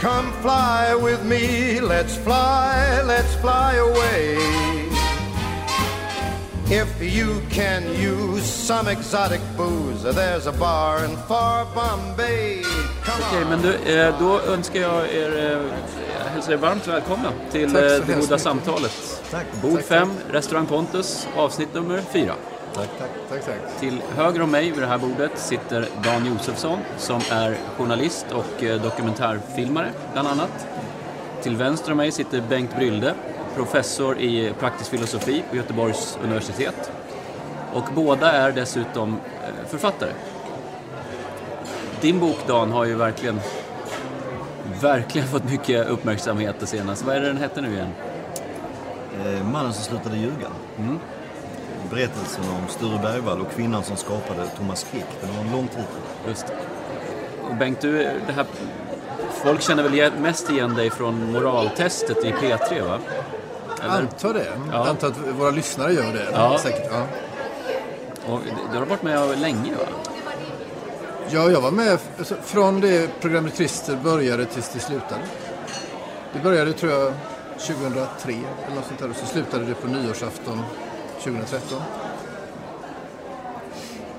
Come fly with me, let's fly, let's fly away. If you can use some exotic booze, there's a bar in far Bombay. Okej, men du, eh, då önskar jag er, eh, jag hälsar er varmt välkomna till eh, det goda samtalet. Tack. Bord Tack, 5, restaurang Pontus, avsnitt nummer 4. Tack, tack, tack, tack. Till höger om mig vid det här bordet sitter Dan Josefsson som är journalist och eh, dokumentärfilmare bland annat. Till vänster om mig sitter Bengt Brylde, professor i praktisk filosofi på Göteborgs universitet. Och båda är dessutom eh, författare. Din bok Dan har ju verkligen, verkligen fått mycket uppmärksamhet det senaste. Vad är det den hette nu igen? Eh, mannen som slutade ljuga. Berättelsen om Sture Bergvall och kvinnan som skapade Thomas Quick. Den har en lång titel. Just. Och Bengt, du, det här, folk känner väl mest igen dig från moraltestet i P3 va? Eller? Antar det. Ja. Antar att våra lyssnare gör det. Ja. Säkert, ja. Och du har varit med länge va? ja, jag var med alltså, från det programmet Christer började tills det slutade. Det började tror jag 2003 eller något sånt där och så slutade det på nyårsafton 2013.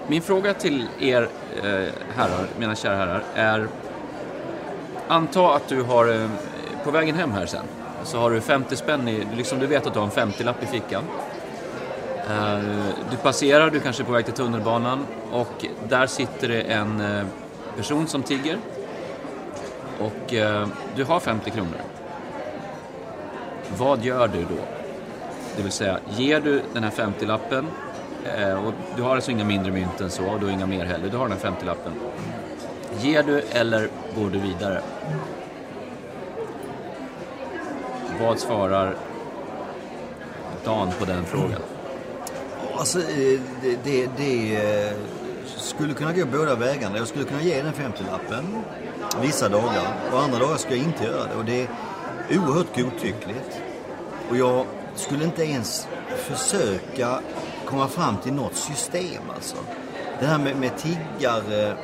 Min fråga till er eh, herrar, mina kära herrar, är Anta att du har, eh, på vägen hem här sen, så har du 50 spänn i, liksom du vet att du har en 50-lapp i fickan. Eh, du passerar, du kanske är på väg till tunnelbanan och där sitter det en eh, person som tigger. Och eh, du har 50 kronor. Vad gör du då? Det vill säga, ger du den här 50-lappen eh, och du har alltså inga mindre mynt än så och du har inga mer heller, du har den här 50-lappen. Ger du eller går du vidare? Vad svarar Dan på den frågan? Alltså, eh, det, det, det eh, skulle kunna gå båda vägarna. Jag skulle kunna ge den 50-lappen vissa dagar och andra dagar ska jag inte göra det. Och det är oerhört godtyckligt. Och jag skulle inte ens försöka komma fram till något system alltså. Det här med, med tiggare,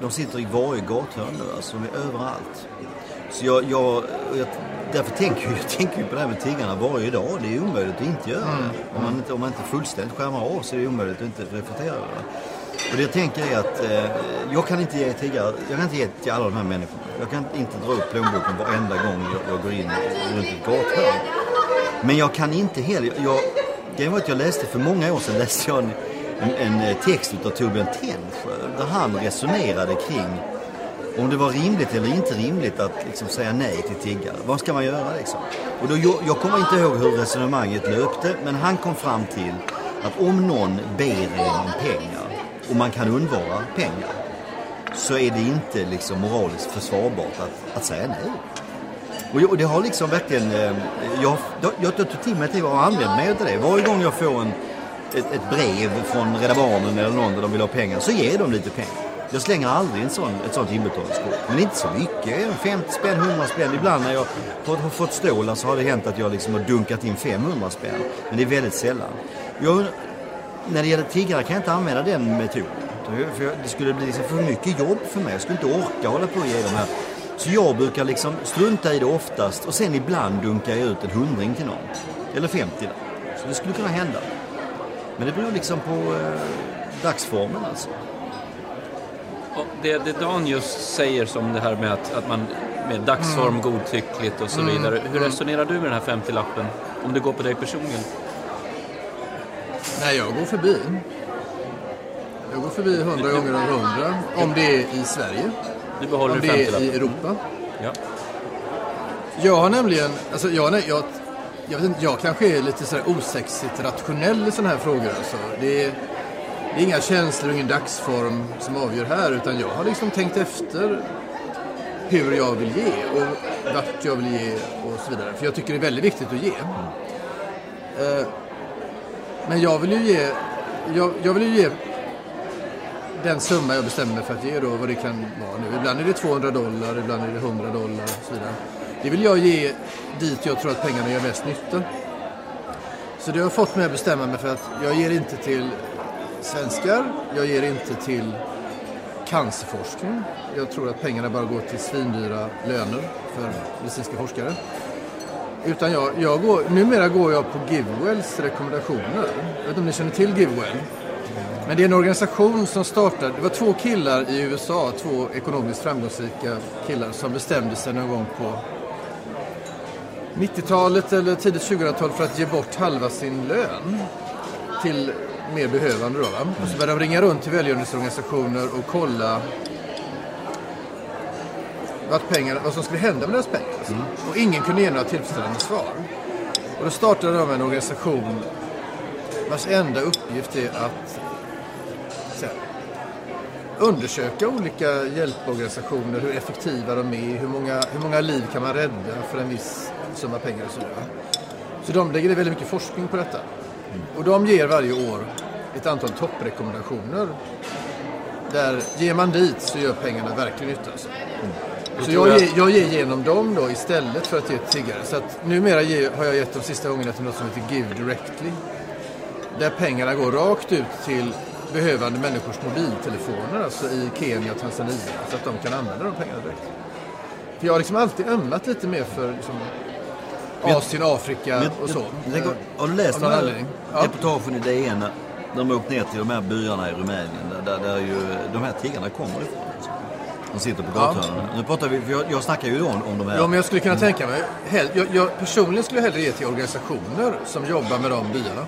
de sitter i varje gathörn nu alltså, de är överallt. Så jag, jag, jag därför tänker jag, jag tänker på det här med tiggarna varje dag. Det är omöjligt att inte göra det. Om man inte, om man inte fullständigt skärmar av så är det omöjligt att inte reflektera över det. Och det jag tänker är att eh, jag kan inte ge tiggare, jag kan inte ge till alla de här människorna. Jag kan inte dra upp plånboken varenda gång jag, jag går in runt ett gathörn. Men jag kan inte heller, jag, grejen var att jag läste för många år sedan läste jag en, en, en eh, text utav Torbjörn Tännsjö där han resonerade kring om det var rimligt eller inte rimligt att liksom säga nej till tiggare. Vad ska man göra liksom? Och då, jag, jag kommer inte ihåg hur resonemanget löpte, men han kom fram till att om någon ber en om pengar och man kan undvara pengar så är det inte liksom moraliskt försvarbart att, att säga nej. Och, jag, och det har liksom verkligen... Eh, jag, jag, jag tog till mig det och använt mig av det. Varje gång jag får en, ett, ett brev från Rädda Barnen eller någon där de vill ha pengar så ger de lite pengar. Jag slänger aldrig en sån, ett sånt inbetalningskort. Men inte så mycket. 50 spänn, 100 spänn. Ibland när jag har, fått stålar så har det hänt att jag liksom har dunkat in 500 spänn. Men det är väldigt sällan. Jag, när det gäller tiggare kan jag inte använda den metoden. För det skulle bli liksom för mycket jobb för mig. Jag skulle inte orka hålla på och ge de här. Så jag brukar liksom strunta i det oftast och sen ibland dunkar jag ut en hundring till någon. Eller 50 där. Så det skulle kunna hända. Men det beror liksom på eh, dagsformen alltså. Och det, det Dan just säger som det här med att, att man med dagsform godtyckligt och så vidare. Hur resonerar du med den här 50-lappen? Om det går på dig personligen? Nej, jag går förbi. Jag går förbi 100 gånger av 100 om det är i Sverige. Du behåller Om det är i 50-lappen? Europa. Ja. Jag har nämligen, alltså jag, nej, jag, jag, vet inte, jag kanske är lite sådär osexigt rationell i sådana här frågor. Alltså. Det, är, det är inga känslor, ingen dagsform som avgör här. Utan jag har liksom tänkt efter hur jag vill ge och vart jag vill ge och så vidare. För jag tycker det är väldigt viktigt att ge. Eh, men jag vill ju ge, jag, jag vill ju ge den summa jag bestämmer mig för att ge då, vad det kan vara nu. Ibland är det 200 dollar, ibland är det 100 dollar och så vidare. Det vill jag ge dit jag tror att pengarna gör mest nytta. Så det har fått mig att bestämma mig för att jag ger inte till svenskar, jag ger inte till cancerforskning. Jag tror att pengarna bara går till svindyra löner för medicinska forskare. Utan jag, jag går, numera går jag på Givewells rekommendationer. Jag vet inte om ni känner till Givewell? Men det är en organisation som startade, det var två killar i USA, två ekonomiskt framgångsrika killar som bestämde sig någon gång på 90-talet eller tidigt 2000-tal för att ge bort halva sin lön till mer behövande. Då, va? Och så började de ringa runt till välgörenhetsorganisationer och kolla vad, pengar, vad som skulle hända med deras pengar. Alltså. Och ingen kunde ge några tillfredsställande svar. Och då startade de en organisation vars enda uppgift är att undersöka olika hjälporganisationer, hur effektiva de är, hur många, hur många liv kan man rädda för en viss summa pengar och sådär. Så de lägger väldigt mycket forskning på detta. Och de ger varje år ett antal topprekommendationer. Där ger man dit så gör pengarna verkligen nytta. Alltså. Så jag, ger, jag ger genom dem då istället för att ge tiggare. Så att numera ger, har jag gett de sista gångerna till något som heter Give Directly. Där pengarna går rakt ut till behövande människors mobiltelefoner, alltså i Kenya och Tanzania. Så att de kan använda de pengarna direkt. För jag har liksom alltid ömmat lite mer för liksom, Asien, Afrika Men och så. Jag, tänker, har du läst Av de någon här. Ja. reportagen i DN? när De åkt ner till de här byarna i Rumänien där, där, där ju de här tiggarna kommer ifrån. Alltså. De sitter på gathörnen. Nu pratar vi, för jag, jag snackar ju då om, om de här. Ja, men jag skulle kunna tänka mig. hell- Jag, jag personligen skulle hellre ge till organisationer som jobbar med de byarna.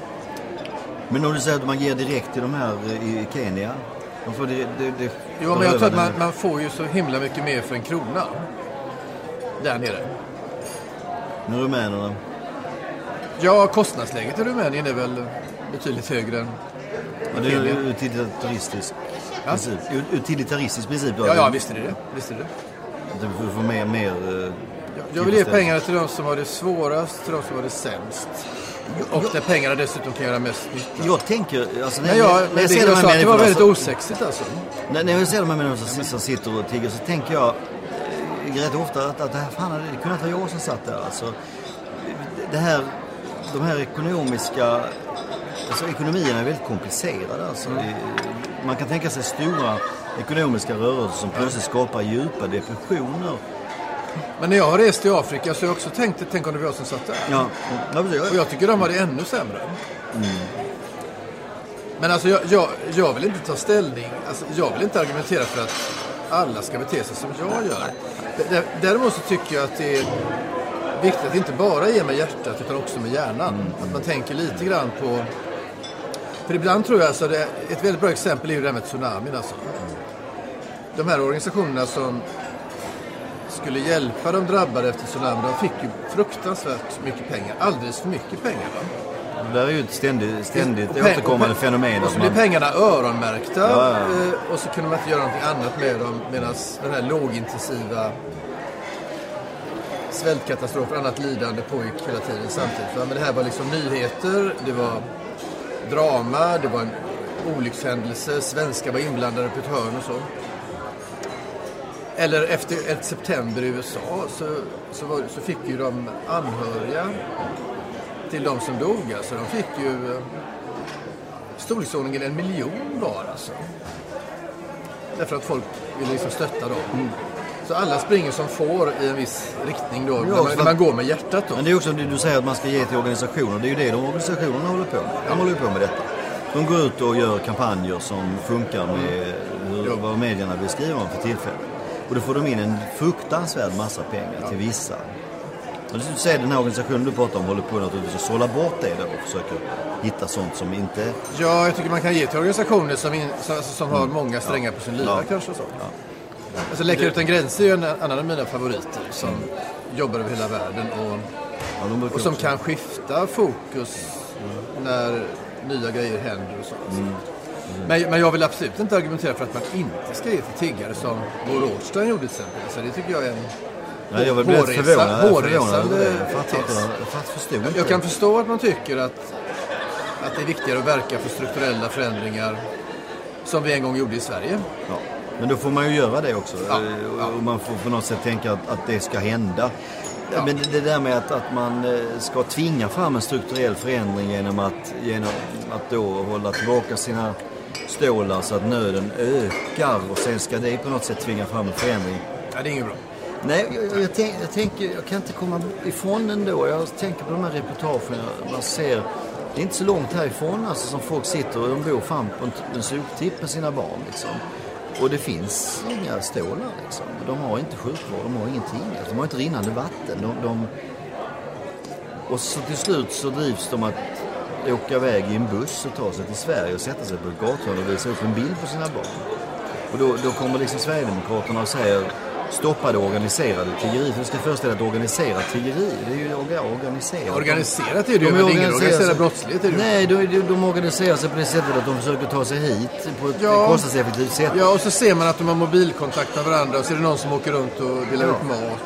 Men om du säger att man ger direkt till de här i Kenya. De får det, det, det, Jo, men jag tror att man, man får ju så himla mycket mer för en krona. Där nere. Men rumänerna. Ja, kostnadsläget i Rumänien är väl betydligt högre än Ja, det är utilitaristisk Ja. princip. Utilitaristisk princip. då. Ja, ja, visst är det det. Visst är det. Du får mer, mer eh, Jag- Jag vill ge pengarna till de som har det svårast, till de som har det sämst. Och där pengarna dessutom kan göra mest nytta. Jag tänker, alltså när, jag, när jag ser de här att det var människorna väldigt osexigt alltså. När, när jag ser de här människorna som, som sitter och tigger så tänker jag rätt ofta att, att det här fan hade det kunnat vara jag som satt där. Alltså, det här, de här ekonomiska... Alltså ekonomierna är väldigt komplicerade. Alltså, det, man kan tänka sig stora ekonomiska rörelser som plötsligt skapar djupa depressioner. Men när jag har rest i Afrika så har jag också tänkt, tänk om det var jag som satt där. Ja, ja precis. Och jag tycker de har det ännu sämre. Men alltså jag, jag, jag vill inte ta ställning, alltså jag vill inte argumentera för att alla ska bete sig som jag gör. Däremot så tycker jag att det är viktigt att inte bara ge med hjärtat utan också med hjärnan. Att man tänker lite grann på... För ibland tror jag, alltså det, ett väldigt bra exempel är ju det här med tsunamin alltså. De här organisationerna som skulle hjälpa de drabbade efter tsunamin, de fick ju fruktansvärt mycket pengar. Alldeles för mycket pengar. Va? Det där är ju ett ständigt, ständigt Och återkommande fenomen. Och så blir man- pengarna öronmärkta Ja, ja. eh, och så kunde man inte göra någonting annat med dem medan den här lågintensiva svältkatastrofer och annat lidande pågick hela tiden samtidigt. Men det här var liksom nyheter, det var drama, det var en olyckshändelse, svenskar var inblandade på ett hörn och så. Eller efter ett september i USA så, så, var, så fick ju de anhöriga till de som dog. Alltså, de fick ju eh, storleksordningen en miljon var alltså. Därför att folk ville liksom stötta dem. Så alla springer som får i en viss riktning då, när, man, när man går med hjärtat då. Men det är också det du säger att man ska ge till organisationer. Det är ju det de organisationerna håller på med. De håller ju på med detta. De går ut och gör kampanjer som funkar med hur, vad medierna vill skriva om för tillfället. Och då får de in en fruktansvärd massa pengar till vissa. Och du säger den här organisationen du pratar om håller på naturligtvis att sålla bort det då och försöker hitta sånt som inte... Ja, jag tycker man kan ge till organisationer som, in, som, som har många strängar på sin lyra Ja. kanske. och Så. Alltså, Läkare utan gränser är ju en annan av mina favoriter som jobbar över hela världen och, Ja, och som också- kan skifta fokus när nya grejer händer och sånt. Mm. Men, men jag vill absolut inte argumentera för att man inte ska ge till tiggare som Bo Rothstein gjorde till exempel. Så det tycker jag är en Nej, jag väldigt hårresa- förvånad. Hårresande tes. Jag. Jag kan förstå att man tycker att, att det är viktigare att verka för strukturella förändringar som vi en gång gjorde i Sverige. Ja. Men då får man ju göra det också. Ja, Eh, ja. Och man får på något sätt tänka att, att det ska hända. Ja, men det, det där med att, att man eh, ska tvinga fram en strukturell förändring genom att, genom att då hålla tillbaka sina stålar så att nöden ökar och sen ska det på något sätt tvinga fram en förändring. Ja, det är inget bra. Nej, jag, jag, tänk, jag tänker, jag kan inte komma ifrån den då. Jag tänker på de här reportagen man ser. Det är inte så långt härifrån alltså, som folk sitter och de bor fan på en, en soptipp med sina barn liksom. Och det finns inga stålar liksom. De har inte sjukvård, de har ingenting. Alltså, de har inte rinnande vatten. De, de... Och så till slut så drivs de att åka iväg i en buss och ta sig till Sverige och sätta sig på ett gathörn och visa upp en bild på sina barn. Och då, då kommer liksom Sverigedemokraterna och säger stoppa det organiserade tiggeriet. Du ska föreställa ett organiserat tiggeri. Det är ju organiserat. Organiserat är det ju, men ingen organiserad brottslighet är det Nej, de, de, de organiserar sig på det sättet att de försöker ta sig hit på ett Ja. kostnadseffektivt sätt. Ja, och så ser man att de har mobilkontakt med varandra och så är det någon som åker runt och delar ut mat.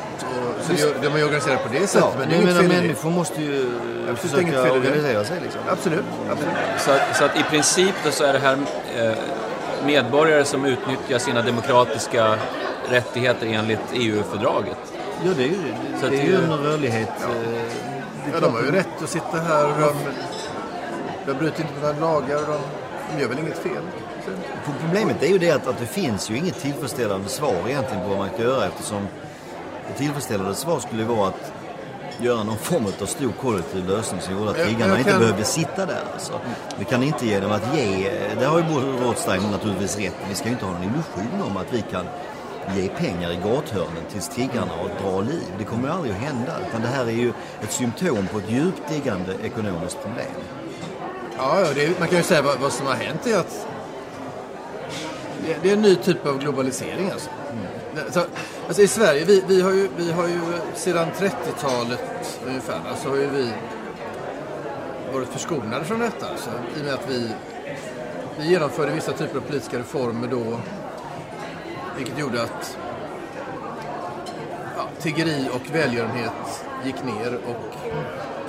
Och, så de är ju organiserade på det sättet, Ja, men det är jag inget menar fel människor måste ju finns det inget försöka fel organisera sig liksom. Absolut. absolut. Så att, så att i princip då så är det här eh, medborgare som utnyttjar sina demokratiska rättigheter enligt EU-fördraget. Ja, det är ju, Så att det är det- ju en rörlighet. eh, det Ja, klart de har ju rätt att sitta här och de, de bryter inte mot några lagar och de, de gör väl inget fel. Så, Problemet är ju det att, att det finns ju inget tillfredsställande svar egentligen på vad man kan göra eftersom ett tillfredsställande svar skulle vara att göra någon form av stor kollektiv lösning som gjorde att tiggarna jag inte kan- behövde sitta där. Alltså. Vi kan inte genom att ge, det har ju både Rothstein naturligtvis rätt, vi ska ju inte ha någon illusion om att vi kan ge pengar i gathörnen till tiggarna och dra liv. Det kommer ju aldrig att hända. Utan det här är ju ett symptom på ett djupt liggande ekonomiskt problem. ja, ja det är, man kan ju säga vad, vad som har hänt är att det, det är en ny typ av globalisering alltså. Det- Så, alltså I Sverige, vi, vi, har ju, vi har ju sedan 30-talet ungefär, så har ju vi varit förskonade från detta. Alltså, I och med att vi, vi genomförde vissa typer av politiska reformer då, vilket gjorde att ja, tiggeri och välgörenhet gick ner och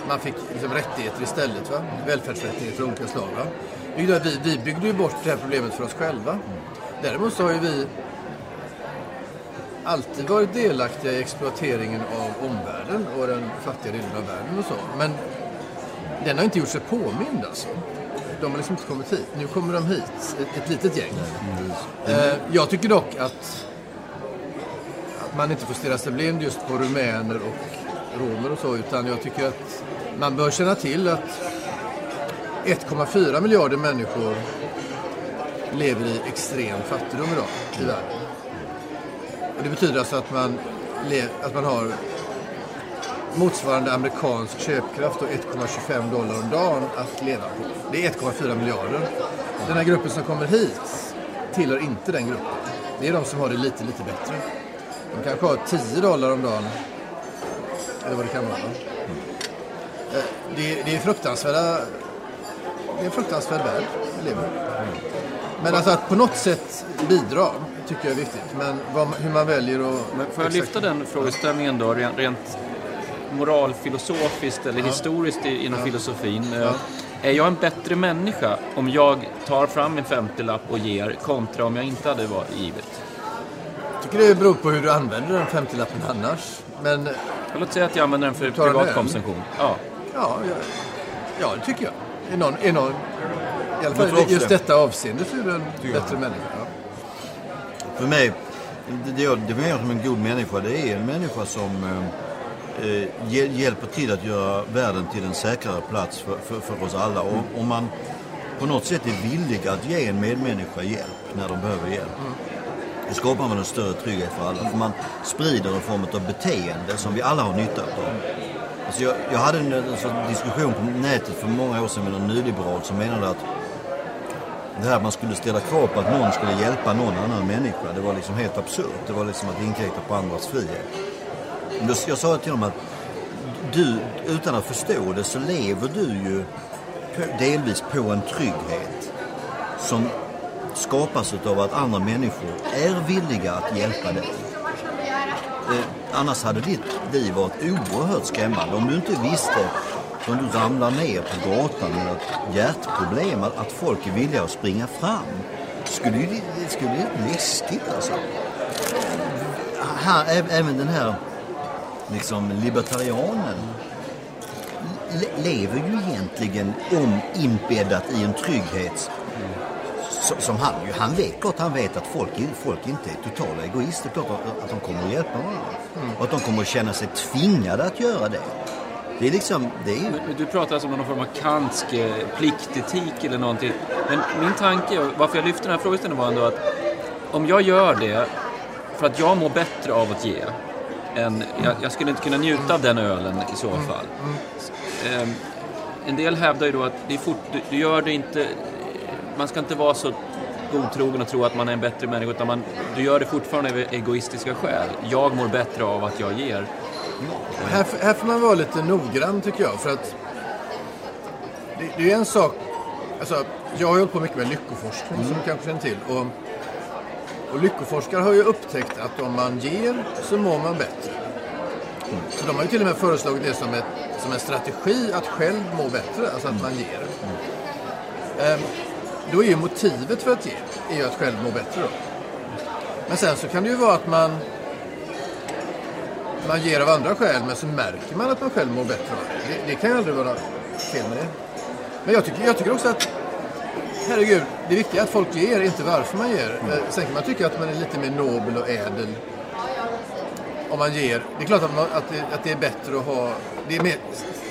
man fick liksom rättigheter istället. Va? Välfärdsrättigheter av olika slag. Va? Vilket att vi, vi byggde ju bort det här problemet för oss själva. Däremot så har ju vi alltid varit delaktiga i exploateringen av omvärlden och den fattiga delen av världen och så. Men den har inte gjort sig påmind alltså. De har liksom inte kommit hit. Nu kommer de hit, ett, ett litet gäng. Eh, jag tycker dock att, att man inte får stirra sig blind just på rumäner och romer och så, utan jag tycker att man bör känna till att 1,4 miljarder människor lever i extrem fattigdom idag i världen. Och det betyder alltså att man, att man har motsvarande amerikansk köpkraft och 1,25 dollar om dagen att leva på. Det är 1,4 miljarder. Den här gruppen som kommer hit tillhör inte den gruppen. Det är de som har det lite, lite bättre. De kanske har 10 dollar om dagen. Eller vad det kan vara. Eh, Det, det är fruktansvärda... Det är en fruktansvärd värld vi lever i. Men alltså att på något sätt bidra tycker jag är viktigt. Men vad, hur man väljer att... Men får jag lyfta den frågeställningen då, rent moralfilosofiskt eller historiskt i, inom filosofin? Eh, Är jag en bättre människa om jag tar fram en 50-lapp och ger kontra om jag inte hade varit givet? Jag tycker det beror på hur du använder den 50-lappen annars. Men Låt säga att jag använder den för den privat konsumtion. Ja. ja, ja, ja det tycker jag. I, någon, i, någon, i alla fall i just det. detta avseende så är du en bättre människa. Ja. För mig, det, det jag definierar som en god människa, det är en människa som eh, eh, hjälper till att göra världen till en säkrare plats för, för, för oss alla. Och om man på något sätt är villig att ge en medmänniska hjälp när de behöver hjälp. Då skapar man en större trygghet för alla. För man sprider en form av beteende som vi alla har nytta av. Alltså jag, jag hade en, en sån diskussion på nätet för många år sedan med en nyliberal som menade att det här att man skulle ställa krav på att någon skulle hjälpa någon annan människa, det var liksom helt absurt. Det var liksom att inkräkta på andras frihet. Jag sa till honom att du, utan att förstå det, så lever du ju delvis på en trygghet som skapas av att andra människor är villiga att hjälpa dig. Eh, annars hade ditt liv varit oerhört skrämmande. Om du inte visste om du ramlar ner på gatan med ett hjärtproblem, att, folk är villiga att springa fram. Skulle ju, det skulle ju bli läskigt alltså. Här, även den här liksom libertarianen lever ju egentligen omimbäddat i en trygghet som han ju. Han vet, gott, han vet att folk, folk inte är totala egoister. Klart att, de kommer att hjälpa varandra. Och att de kommer att känna sig tvingade att göra det. Det är liksom, det är ju... Men Du pratar alltså om någon form av kantsk eh, pliktetik eller någonting. Men min tanke, varför jag lyfte den här frågeställningen var ändå att om jag gör det för att jag mår bättre av att ge. Än, jag, jag skulle inte kunna njuta av den ölen i så fall. Ehm, en del hävdar ju då att det är fort, du, du gör det inte... Man ska inte vara så godtrogen och tro att man är en bättre människa utan man, du gör det fortfarande av egoistiska skäl. Jag mår bättre av att jag ger. Här, här får man vara lite noggrann tycker jag. För att det, det är en sak. Alltså, jag har hållit på mycket med lyckoforskning som du kanske känner till. Och, och lyckoforskare har ju upptäckt att om man ger så mår man bättre. Så de har ju till och med föreslagit det som, ett, som en strategi att själv må bättre, alltså att man ger. Ehm, då är ju motivet för att ge är ju att själv må bättre då. Men sen så kan det ju vara att man man ger av andra skäl men så märker man att man själv mår bättre det. det. Det kan ju aldrig vara fel med det. Men jag tycker, jag tycker också att herregud, det viktiga är att folk ger, inte varför man ger. Eh, Sen kan man tycka att man är lite mer nobel och ädel om man ger. Det är klart att, man, att, det, att det är bättre att ha, det är mer,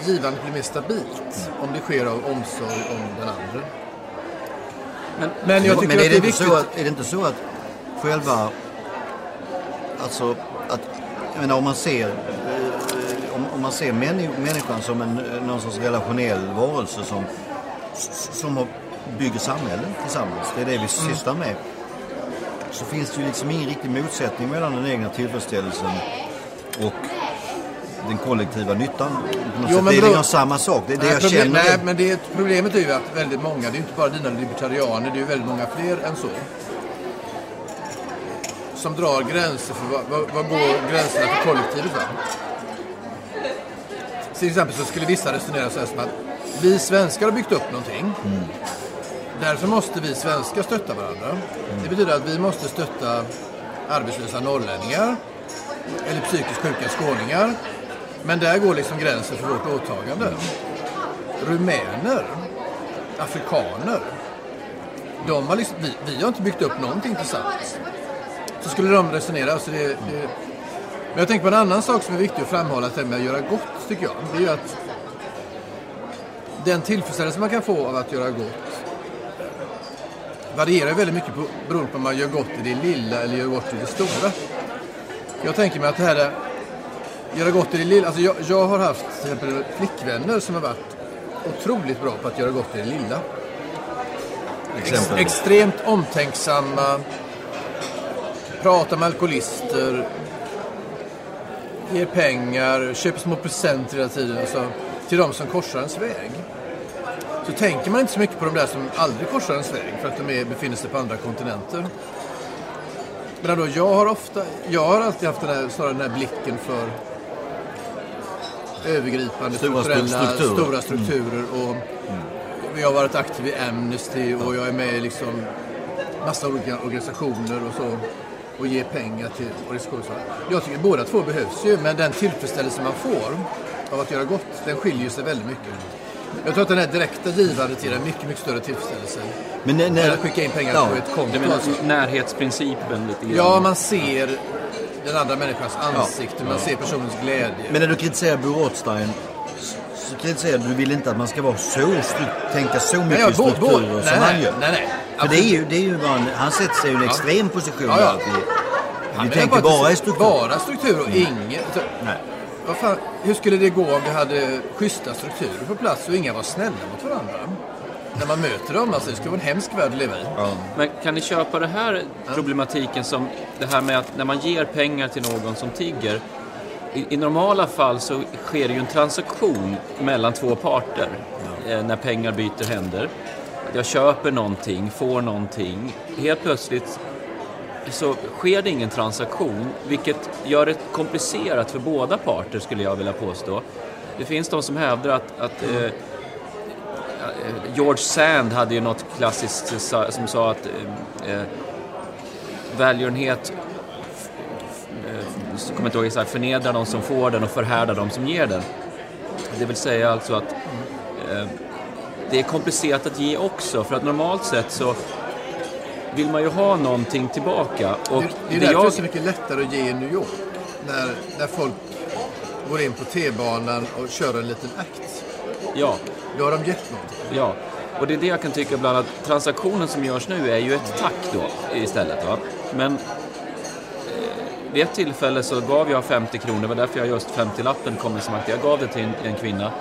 givandet blir mer stabilt om det sker av omsorg om den andra. Men- Men jag tycker Men är att det, är inte viktigt. så att, är det inte så att själva... Alltså att... Jag menar om man ser... eh, Om, om man ser männi, människan som en, någon sorts relationell varelse som, som har- bygger samhällen tillsammans. Det är det vi sysslar med. Så finns det ju liksom ingen riktig motsättning mellan den egna tillfredsställelsen och den kollektiva nyttan. Jo, sätt. men det är liksom samma sak. Det är det Nej, jag problem, känner. nej, men det, problemet är ju att väldigt många, det är ju inte bara dina libertarianer, det är ju väldigt många fler än så. Som drar gränser för vad, vad, vad går gränserna för kollektivet va? Till exempel så skulle vissa resonera så här som att vi svenskar har byggt upp någonting. Därför måste vi svenskar stötta varandra. Det betyder att vi måste stötta arbetslösa norrlänningar eller psykiskt sjuka skåningar. Men där går liksom gränsen för vårt åtagande. Rumäner, afrikaner, de har liksom, vi, vi har inte byggt upp någonting tillsammans. Så skulle de resonera. Så det, det, men jag tänker på en annan sak som är viktig att framhålla det här med att göra gott, tycker jag. Det är ju att den tillfredsställelse man kan få av att göra gott varierar väldigt mycket på, beroende på om man gör gott i det lilla eller gör gott i det stora. Jag tänker mig att det här är göra gott i det lilla. Alltså jag, jag har haft till exempel flickvänner som har varit otroligt bra på att göra gott i det lilla. Ex, extremt omtänksamma, pratar med alkoholister, ger pengar, köper små presenter hela tiden. Alltså, till de som korsar ens väg. Så tänker man inte så mycket på de där som aldrig korsar ens väg för att de är, befinner sig på andra kontinenter. Men då, jag har ofta, jag har alltid haft den här, snarare den här blicken för övergripande Stora strukturella strukturer. stora strukturer. Och Jag har varit aktiv i Amnesty och jag är med i liksom massa olika organisationer och så och ger pengar till organisationer. Jag tycker båda två behövs ju, men den tillfredsställelse man får av att göra gott, den skiljer sig väldigt mycket. Jag tror att den här direkta givandet ger en mycket, mycket större tillfredsställelse. Men när, när, att skicka in pengar ja. på ett konto. Du menar alltså. närhetsprincipen lite grann? Ja, man ser den andra människans ansikte, man ser personens glädje. Men när du kritiserar Bo Rothstein så- kritiserar du, vill inte att man ska vara så tänka så mycket ja, bo- bo- strukturer nej, som nej, han gör. nej, nej. För det är ju, det är ju bara en, han sätter sig i en extrem position Ja, ja. Vi menar tänker bara det- i struktur. Bara struktur och inget... så- Nej. Vad fan, hur skulle det gå om vi hade schyssta strukturer på plats och inga var snälla mot varandra? När man möter dem, alltså det skulle vara en hemsk värld att leva i. Men kan ni köpa det här problematiken som det här med att när man ger pengar till någon som tigger i, I normala fall så sker det ju en transaktion mellan två parter eh, när pengar byter händer. Jag köper någonting, får någonting. Helt plötsligt så sker det ingen transaktion, vilket gör det komplicerat för båda parter skulle jag vilja påstå. Det finns de som hävdar att, att eh, George Sand hade ju något klassiskt som sa att eh, eh, välgörenhet eh, kommer inte ihåg exakt, förnedrar de som får den och förhärdar de som ger den. Det vill säga alltså att eh, det är komplicerat att ge också, för att normalt sett så vill man ju ha någonting tillbaka. Och Det, det är därför det är så mycket lättare att ge i New York. När, när folk går in på T-banan och kör en liten akt. ja, Då har de gett någonting. Ja, och det är det jag kan tycka ibland att transaktionen som görs nu är ju ett tack då istället. Va? Men eh, vid ett tillfälle så gav jag 50 kronor, det var därför jag just 50-lappen kom som akt. Jag gav det till en, en kvinna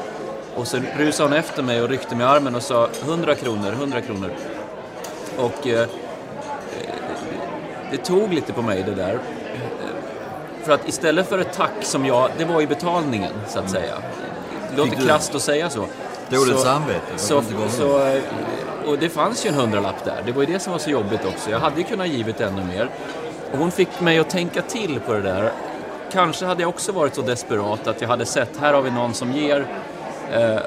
och så rusade hon efter mig och ryckte mig i armen och sa 100 kronor, 100 kronor. Och eh, det tog lite på mig det där. För att istället för ett tack som jag, det var ju betalningen så att säga. Det låter krasst att säga så. Dåligt samvete. Så, så, och det fanns ju en hundralapp där. Det var ju det som var så jobbigt också. Jag hade ju kunnat givit ännu mer. Och hon fick mig att tänka till på det där. Kanske hade jag också varit så desperat att jag hade sett, här har vi någon som ger. Eh,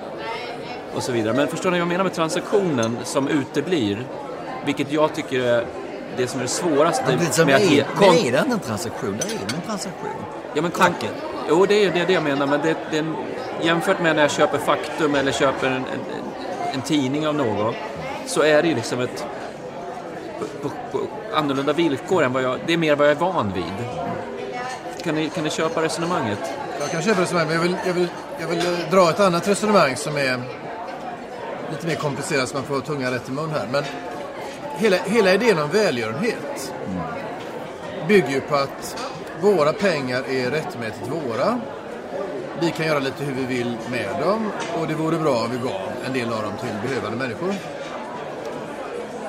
och så vidare. Men förstår ni vad jag menar med transaktionen som uteblir? Vilket jag tycker är det som är det svåraste Men det som med att ge... men är det inte en transaktion? Det är det en transaktion. Ja, men Tacket. Jo, det är det, är det jag menar. Men det, det är en, jämfört med när jag köper Faktum eller köper en, en, en tidning av någon så är det ju liksom ett på, på, på annorlunda villkor än vad jag... Det är mer vad jag är van vid. Kan ni, kan ni köpa resonemanget? Jag kan köpa resonemang, men jag vill, jag, vill, jag vill eh, dra ett annat resonemang som är lite mer komplicerat så man får ha tungan rätt i mun här. Men hela, hela idén om välgörenhet bygger ju på att våra pengar är rättmätigt våra. Vi kan göra lite hur vi vill med dem och det vore bra om vi gav en del av dem till behövande människor.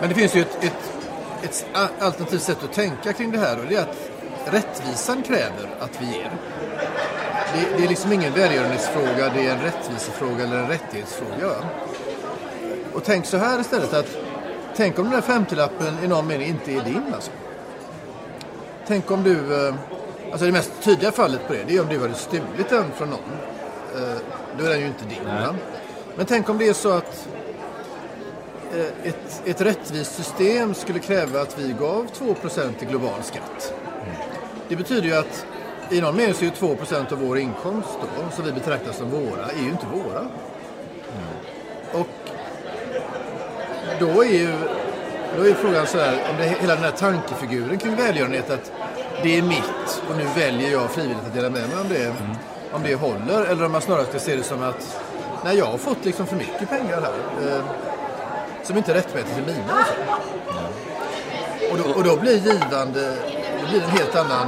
Men det finns ju ett, ett, ett alternativt sätt att tänka kring det här och det är att rättvisan kräver att vi ger. Det, det är liksom ingen välgörenhetsfråga, det är en rättvisefråga eller en rättighetsfråga. Och tänk så här istället att tänk om den där 50-lappen i någon mening inte är din alltså. Tänk om du, eh, alltså det mest tydliga fallet på det, det är om du hade stulit den från någon. Eh, Då är den ju inte din. va? Men tänk om det är så att eh, ett, ett rättvist system skulle kräva att vi gav 2% i global skatt. Det betyder ju att i någon mening så är ju 2% av vår inkomst då, som vi betraktar som våra, är ju inte våra. Och då är ju då är frågan så här, om det, hela den här tankefiguren kring välgörenhet att det är mitt och nu väljer jag frivilligt att dela med mig om det, om det håller. Eller om man snarare ska se det som att nej, jag har fått liksom för mycket pengar här. Eh, som inte är rättmätigt är mina. Alltså. Och, då, och då blir givande, det blir en helt annan...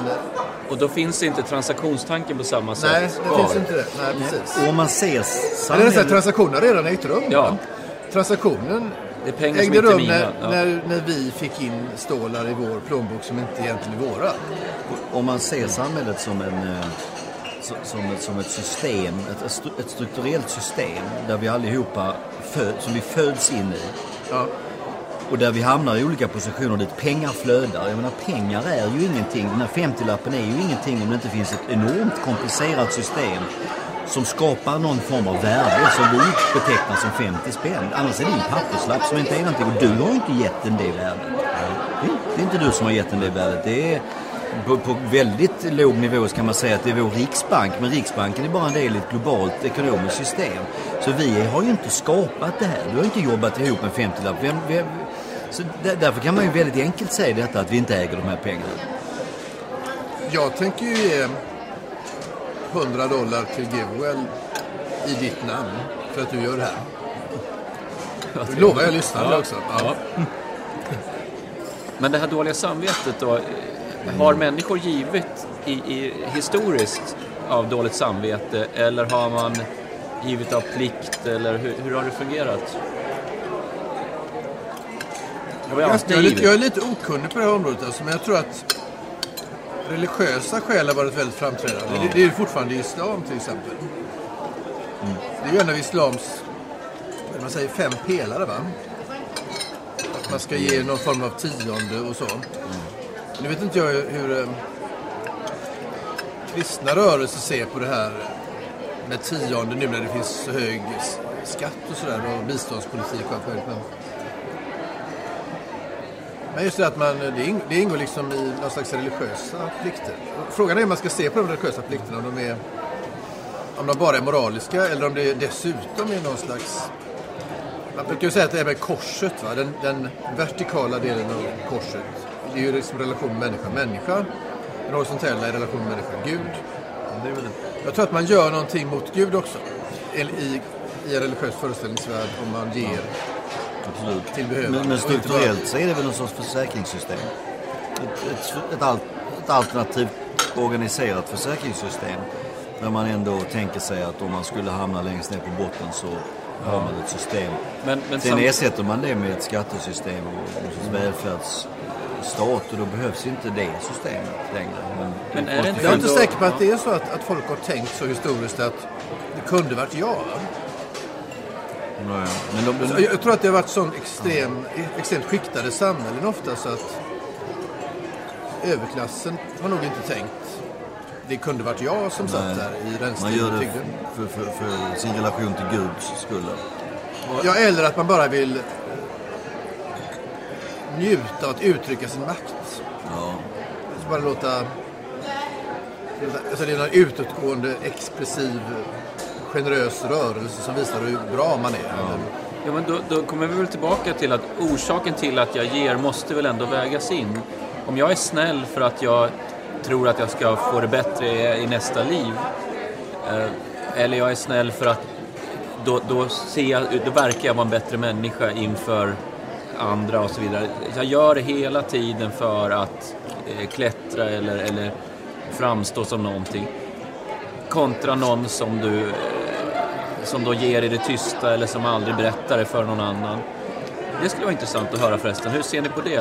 Och då finns inte transaktionstanken på samma sätt Nej, det kvar. finns inte det. Nej, precis. Och om man ser Eller transaktionen har redan ägt rum. Ja. Transaktionen Det är pengar som ägde inte är rum mina. när, Ja. när, när vi fick in stålar i vår plånbok som inte egentligen är våra. Om man ser samhället som, en, eh, som, ett, som ett system, ett, ett strukturellt system där vi allihopa föd, som vi föds in i Ja. och där vi hamnar i olika positioner dit pengar flödar. Jag menar pengar är ju ingenting, den här 50-lappen är ju ingenting om det inte finns ett enormt komplicerat system som skapar någon form av värde som vi betecknar som 50 spänn. Annars är det en papperslapp som inte är någonting och du har ju inte gett den det värdet. Det är inte du som har gett den det värdet. Det är på, på väldigt låg nivå så kan man säga att det är vår riksbank. Men riksbanken är bara en del i ett globalt ekonomiskt system. Så vi har ju inte skapat det här. Du har inte jobbat ihop en 50-lapp. Så därför kan man ju väldigt enkelt säga detta att vi inte äger de här pengarna. Jag tänker ju ge 100 dollar till Givewell i ditt namn för att du gör det här. Det lovar jag lyssnarna också. Ja. Men det här dåliga samvetet då, har människor givit i, i, historiskt av dåligt samvete eller har man givit av plikt eller hur, hur har det fungerat? Jag, jag, är lite, jag är lite okunnig på det här området alltså, men jag tror att religiösa skäl har varit väldigt framträdande. Det, det är ju fortfarande islam till exempel. Det är ju en av islams man säger, fem pelare va? Att man ska ge någon form av tionde och så. Nu vet inte jag hur, eh, kristna rörelser ser på det här med tionde nu när det finns så hög skatt och sådär och biståndspolitik och allt möjligt. Men just det att man, det, ing, det ingår liksom i någon slags religiösa plikter. Frågan är hur man ska se på de religiösa plikterna. Om de, är, om de bara är moraliska eller om det dessutom är någon slags... Man brukar ju säga att det är med korset, va? Den, den vertikala delen av korset. Det är ju liksom relation människa-människa. Den horisontella är relation människa-Gud. Jag tror att man gör någonting mot Gud också. I, i en religiös föreställningsvärld om man ger Absolut. till behövande. Men, men strukturellt så är det väl någon sorts försäkringssystem. Ett, ett, ett, al- ett alternativt organiserat försäkringssystem. Där man ändå tänker sig att om man skulle hamna längst ner på botten så har man ett system. Men, men Sen sam- ersätter man det med ett skattesystem och en sorts välfärdsstat och då behövs inte det systemet längre. Men, Men är det inte Jag är inte säker på att det är så att, att folk har tänkt så historiskt att det kunde varit jag. va? Ja, men de, Så Jag, jag tror att det har varit sån extrem, extremt skiktade samhällen ofta så att överklassen har nog inte tänkt det kunde varit jag som satt Nej. där i man rännsten gör det för, för, för sin relation till Guds skull. Ja, eller att man bara vill njuta att uttrycka sin makt. Ja. Alltså bara låta... Alltså det är en utåtgående, expressiv, generös rörelse som visar hur bra man är. Eller- Ja, men då, då kommer vi väl tillbaka till att orsaken till att jag ger måste väl ändå vägas in. Om jag är snäll för att jag tror att jag ska få det bättre i, i nästa liv. Eh, eller jag är snäll för att då, då, ser jag, då verkar jag vara en bättre människa inför andra och så vidare. Jag gör det hela tiden för att eh, klättra eller, eller framstå som någonting. Kontra någon som du eh, som då ger i det tysta eller som aldrig berättar det för någon annan. Det skulle vara intressant att höra förresten. Hur ser ni på det?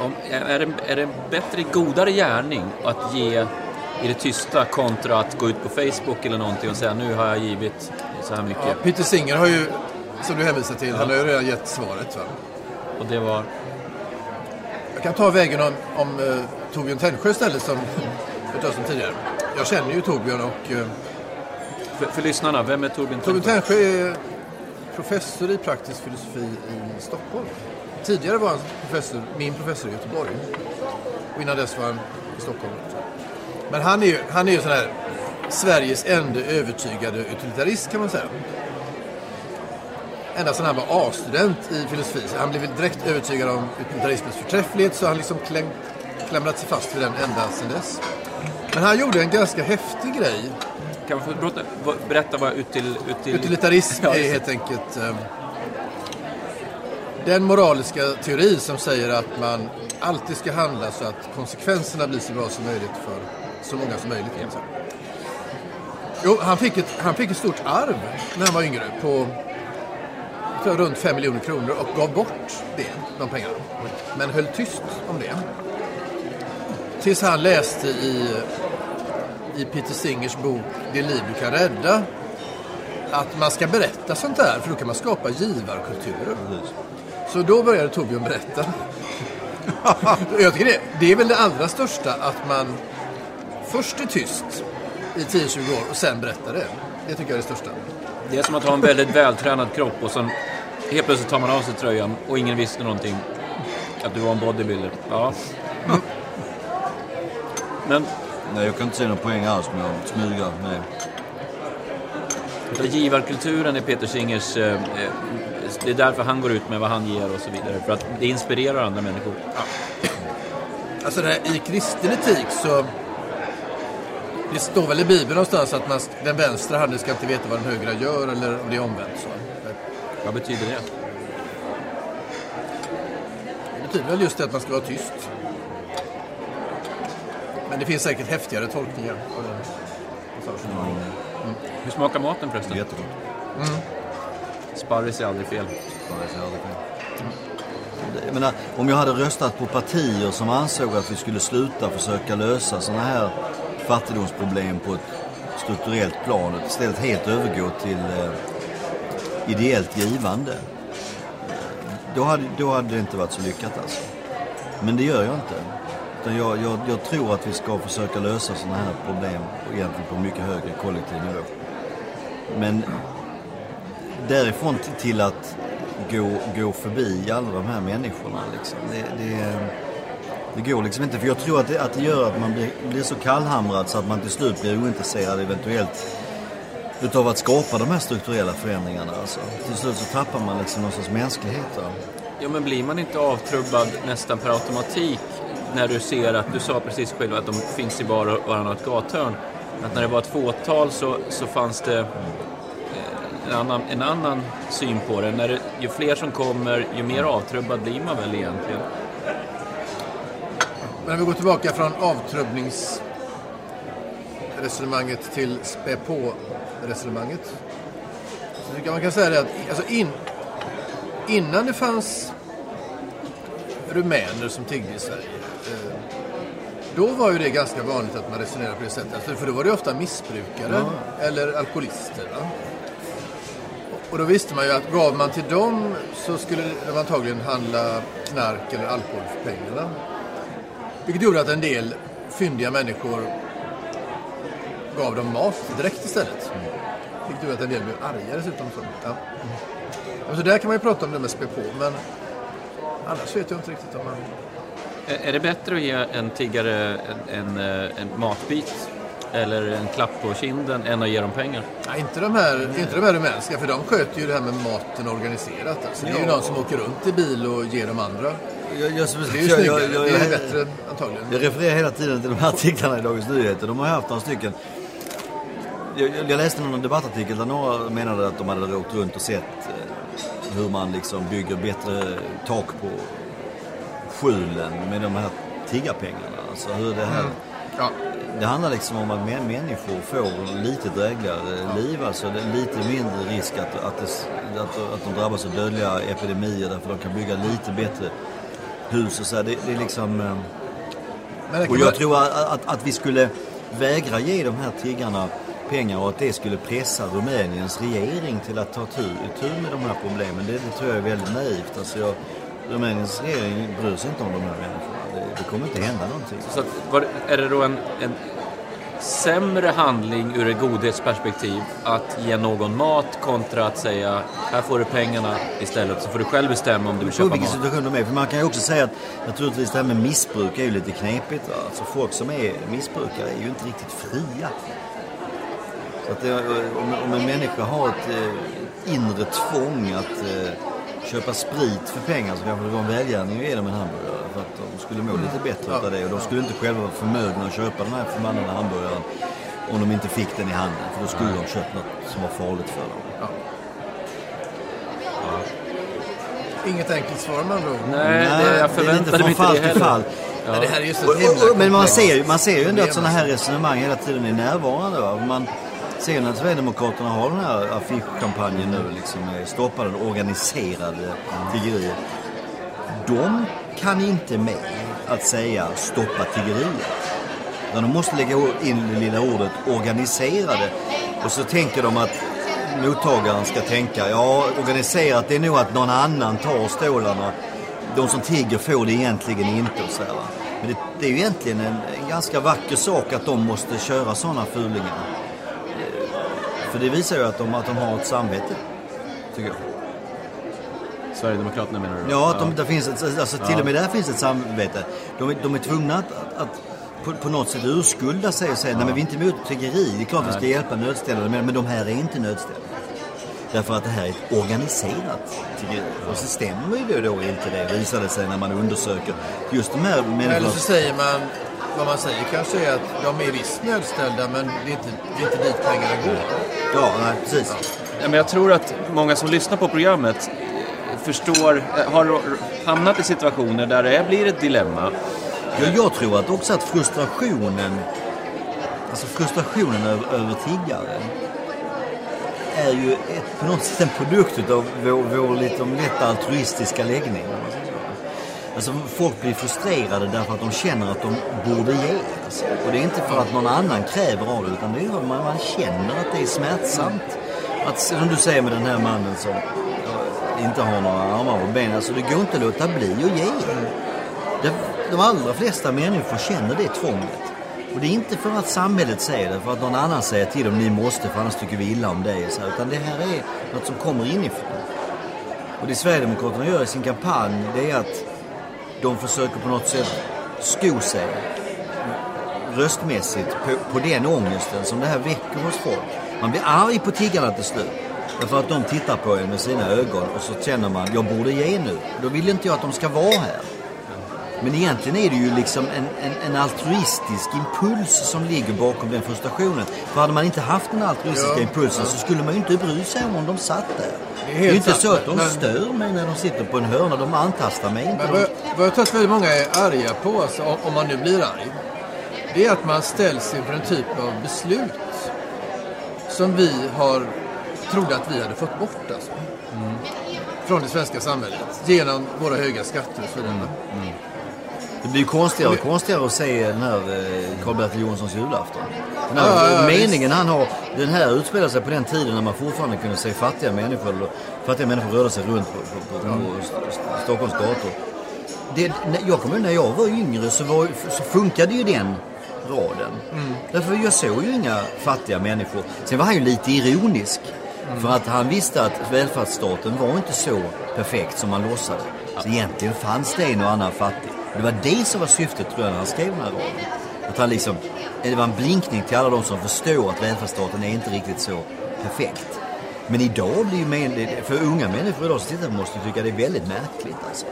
Om, är, det är det en bättre, godare gärning att ge i det tysta kontra att gå ut på Facebook eller någonting och säga nu har jag givit så här mycket. Ja, Peter Singer har ju, som du hänvisar till, han har ju redan gett svaret. Va? Och det var... Jag kan ta vägen om, om uh, Torbjörn Tännsjö istället som jag pratade om tidigare. Jag känner ju Torbjörn och uh, för, för lyssnarna, vem är Torbjörn Tännsjö? Torbjörn Tännsjö? Är professor i praktisk filosofi i Stockholm. Tidigare var han professor, min professor i Göteborg. Och innan dess var han i Stockholm. Men han är ju, han är ju sån här Sveriges enda övertygade utilitarist kan man säga. Ända sedan han var A-student i filosofi. Så han blev direkt övertygad om utilitarismens förträfflighet så han liksom kläm, klamrat sig fast vid den ända sedan dess. Men han gjorde en ganska häftig grej kan få berätta, berätta vad util, util... Utilitarism är helt enkelt eh, den moraliska teori som säger att man alltid ska handla så att konsekvenserna blir så bra som möjligt för så många som möjligt. säga. Jo, han fick, ett, han fick ett stort arv när han var yngre på tror, runt 5 miljoner kronor och gav bort det, de pengarna. Men höll tyst om det. Tills han läste i, i Peter Singers bok Det liv du kan rädda att man ska berätta sånt där för då kan man skapa givarkulturer. Så då började Torbjörn berätta. Jag tycker det, det är väl det allra största att man först är tyst i 10-20 år och sen berättar det. Det tycker jag är det största. Det är som att ha en väldigt vältränad kropp och sen helt plötsligt tar man av sig tröjan och ingen visste någonting. Att du var en bodybuilder. Ja. Men Nej, jag kan inte se någon poäng alls med att smyga med Utan Givarkulturen är Peter Singers... Eh, eh, det är därför han går ut med vad han ger och så vidare. För att det inspirerar andra människor. Alltså det här, i kristen etik så... Det står väl i Bibeln någonstans att man, den vänstra handen ska inte veta vad den högra gör eller om det är omvänt. Så. Vad betyder det? Det betyder väl just det att man ska vara tyst. Men det finns säkert häftigare tolkningar på den passagen. Hur smakar maten förresten? jättegott. Sparris är aldrig fel. Det ser aldrig fel. Jag menar, om jag hade röstat på partier som ansåg att vi skulle sluta försöka lösa sådana här fattigdomsproblem på ett strukturellt plan och istället helt övergå till eh, ideellt givande. Då hade, då hade det inte varit så lyckat alltså. Men det gör jag inte. Utan jag, jag, jag tror att vi ska försöka lösa sådana här problem egentligen på mycket högre kollektiv nivå. Men därifrån till att gå, gå förbi alla de här människorna. Liksom. Det, det, det går liksom inte. För jag tror att det, att det gör att man blir, blir så kallhamrad så att man till slut blir ointresserad eventuellt utav att skapa de här strukturella förändringarna. Alltså. Till slut så tappar man liksom någon sorts mänsklighet. Då. Ja, men blir man inte avtrubbad nästan per automatik när du ser att, du sa precis själv att de finns i var och varannat gathörn, att när det var ett fåtal så, så fanns det eh, en annan, en annan syn på det. När det, ju fler som kommer, ju mer avtrubbad blir man väl egentligen. Men om vi går tillbaka från avtrubbningsresonemanget till spä på-resonemanget. Man kan säga det att alltså in, innan det fanns rumäner som tiggde i Sverige. eh, Då var ju det ganska vanligt att man resonerade på det sättet. Alltså, För då var det ofta missbrukare eller alkoholister. Va? Och då visste man ju att gav man till dem så skulle de antagligen handla knark eller alkohol för pengarna. Vilket gjorde att en del fyndiga människor gav dem mat direkt istället. Vilket gjorde att en del blev arga dessutom. Ja. Så där kan man ju prata om det med spä på, men annars vet jag inte riktigt om man... Är det bättre att ge en tiggare en, en, eh, en matbit eller en klapp på kinden än att ge dem pengar? Nej, inte de här, inte de här rumänska, för de sköter ju det här med maten organiserat. Alltså. Det är ju någon som åker runt i bil och ger dem andra. Jag, jag, Det är ju jag, snyggare. jag, jag, det är jag, bättre antagligen. jag refererar hela tiden till de här artiklarna i Dagens Nyheter. De har haft några stycken. Jag, jag- jag läste någon debattartikel där några menade att de hade åkt runt och sett eh, hur man liksom bygger bättre tak på skjulen med de här tiggarpengarna. Alltså hur det här... Ja. Det handlar liksom om att män- människor får lite drägligare liv. Alltså det är lite mindre risk att, att, det, att, att de drabbas av dödliga epidemier därför de kan bygga lite bättre hus och så här. Det, det är liksom... eh, det Och jag vara- tror att, att, att vi skulle vägra ge de här tiggarna pengar och att det skulle pressa Rumäniens regering till att ta tur, tur med de här problemen. Det, det tror jag är väldigt naivt. Alltså jag, Rumäniens regering bryr sig inte om de här människorna. Det, det kommer inte hända någonting. Så att, var, är det då en, en sämre handling ur ett godhetsperspektiv att ge någon mat kontra att säga här får du pengarna istället så får du själv bestämma om du vill köpa vilken mat? situation de är. För man kan ju också säga att naturligtvis det här med missbruk är ju lite knepigt. Va? Alltså folk som är missbrukare är ju inte riktigt fria. Så att det, om, om en människa har ett eh, inre tvång att eh, köpa sprit för pengar så kanske det var en välgärning att ge dem en hamburgare. För att de skulle må lite bättre av det. Och de skulle inte själva vara förmögna att köpa den här förbannade hamburgaren om de inte fick den i handen. För då skulle de köpt något som var farligt för dem. Inget enkelt svar med andra. Nej, det, jag det är lite förväntade mig från inte fall det till heller. fall. Men det här är himla och- Men man ser, ju- man ser ju ändå att sådana här resonemang hela tiden är närvarande. Va? Man ser ni att Sverigedemokraterna har den här affischkampanjen nu, liksom, med stoppa den organiserade tiggeriet. De kan inte med att säga stoppa tiggeriet. Utan de måste lägga in det lilla ordet organiserade. Och så tänker de att mottagaren ska tänka, ja organiserat det är nog att någon annan tar stålarna. De som tigger får det egentligen inte och så här, va. Men det, det är ju egentligen en, en ganska vacker sak att de måste köra sådana fulingar. För det visar ju att de, att de har ett samvete, tycker jag. Sverigedemokraterna menar du? då? Ja, att de, där finns ett, alltså till och med där finns ett samvete. De, är- de är tvungna att, att, att på, på något sätt urskulda sig och säga nej men vi är inte emot tiggeri. Det är klart vi ska hjälpa nödställda men, men de här är inte nödställda. Därför att det här är ett organiserat tiggeri. Och så stämmer ju det då inte det, visar det sig när man undersöker. Just de här Eller människorna... så säger man, vad man säger kanske är att de är visst nödställda men det är inte, det är inte dit pengarna går. Ja, nej, precis. Ja, men jag tror att många som lyssnar på programmet förstår, eh, har hamnat i situationer där det blir ett dilemma. Ja, jag tror att också att frustrationen, alltså frustrationen över, över tiggare är ju ett, på något sätt en produkt av vår, vår lite lätt altruistiska läggning. om man säger så. Alltså folk blir frustrerade därför att de känner att de borde ge. Alltså. Och det är inte för att någon annan kräver av det utan det är för att man, man känner att det är smärtsamt. Att, som du säger med den här mannen som eh, inte har några armar och ben. Alltså det går inte att låta bli att ge. Det, de allra flesta människor känner det tvånget. Och det är inte för att samhället säger det, för att någon annan säger till dem ni måste för annars tycker vi illa om dig. Så här, utan det här är något som kommer inifrån. Och det Sverigedemokraterna gör i sin kampanj det är att de försöker på något sätt sko sig röstmässigt på, på den ångesten som det här väcker hos folk. Man blir arg på tiggarna till slut. Därför att de tittar på en med sina ögon och så känner man, jag borde ge nu. Då vill inte jag att de ska vara här. Men egentligen är det ju liksom en, en, en altruistisk impuls som ligger bakom den frustrationen. För hade man inte haft den altruistiska Ja, impulsen ja. så skulle man ju inte bry sig om om de satt där. Det är, helt ju inte sant, så att de men- stör mig när de sitter på en hörna. De antastar mig inte. Men De- vad, vad jag tror att väldigt många är arga på, alltså, om, man nu blir arg, det är att man ställs inför en typ av beslut som vi har trodde att vi hade fått bort alltså. Från det svenska samhället. Genom våra höga skatter och så vidare. Det blir ju konstigare och konstigare att se den här eh, Karl-Bertil Jonssons julafton. Den här Ja, meningen han har, den här utspelar sig på den tiden när man fortfarande kunde se fattiga människor, fattiga människor röra sig runt på, på, på, på St- Stockholms gator. Det, jag kommer ihåg när jag var yngre så, var, så funkade ju den raden. Därför jag såg ju inga fattiga människor. Sen var han ju lite ironisk. För att han visste att välfärdsstaten var inte så perfekt som man låtsade. Så egentligen fanns det en och annan fattig. Det var det som var syftet tror jag när han skrev den här raden. Att han liksom, det var en blinkning till alla de som förstår att välfärdsstaten är inte riktigt så perfekt. Men idag blir ju men, för unga människor idag som tittar på måste ju tycka det är väldigt märkligt alltså.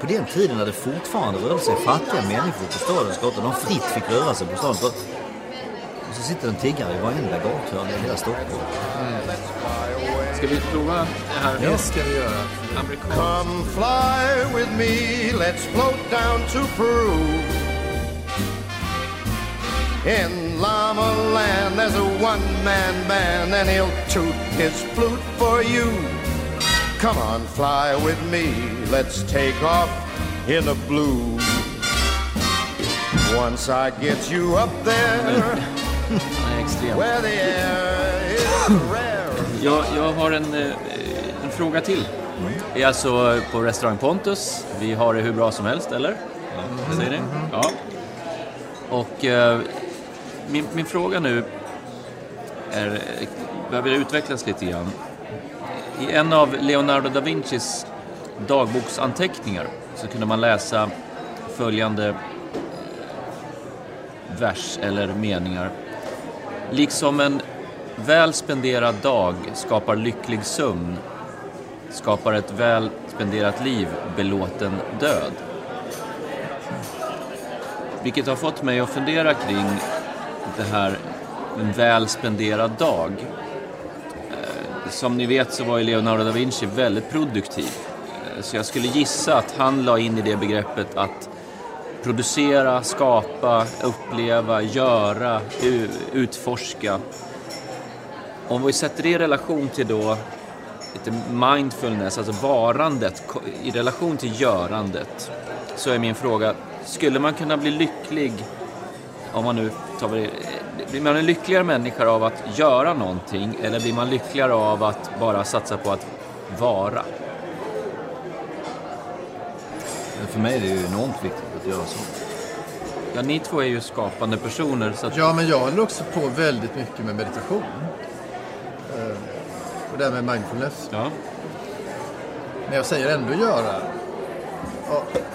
På den tiden när det fortfarande rörde sig fattiga människor på stadens gator, de fritt fick röra sig på staden. gator. Och så sitter en tiggare i varenda gathörn i hela Stockholm. Mm. Ska vi prova det här? Det ska vi göra. Amerikanskt. Come fly with me, let's float down to Peru. In Llama Land, there's a one-man band, and he'll toot his flute for you. Come on, fly with me, let's take off in the blue. Once I get you up there, Han är extrem. where the air is rare. Jag, jag har en, eh, en fråga till. Vi är alltså på restaurang Pontus. Vi har det hur bra som helst, eller? Ja. Säger ni? Ja. Och eh, min, min fråga nu är, eh, behöver utvecklas lite grann. I en av Leonardo da Vincis dagboksanteckningar så kunde man läsa följande eh, vers eller meningar. Liksom en väl spenderad dag skapar lycklig sömn skapar ett väl spenderat liv belåten död. Vilket har fått mig att fundera kring det här en väl spenderad dag. Eh, som ni vet så var ju Leonardo da Vinci väldigt produktiv. Eh, så jag skulle gissa att han la in i det begreppet att producera, skapa, uppleva, göra, utforska. Om vi sätter det i relation till då lite mindfulness, alltså varandet i relation till görandet, så är min fråga, skulle man kunna bli lycklig om man nu tar det, blir man en lyckligare människa av att göra någonting eller blir man lyckligare av att bara satsa på att vara? För mig är det ju enormt viktigt att göra så. Ja, ni två är ju skapande personer så att, Ja, men jag håller också på väldigt mycket med meditation. Och det här med mindfulness. ja. Men jag säger ändå göra.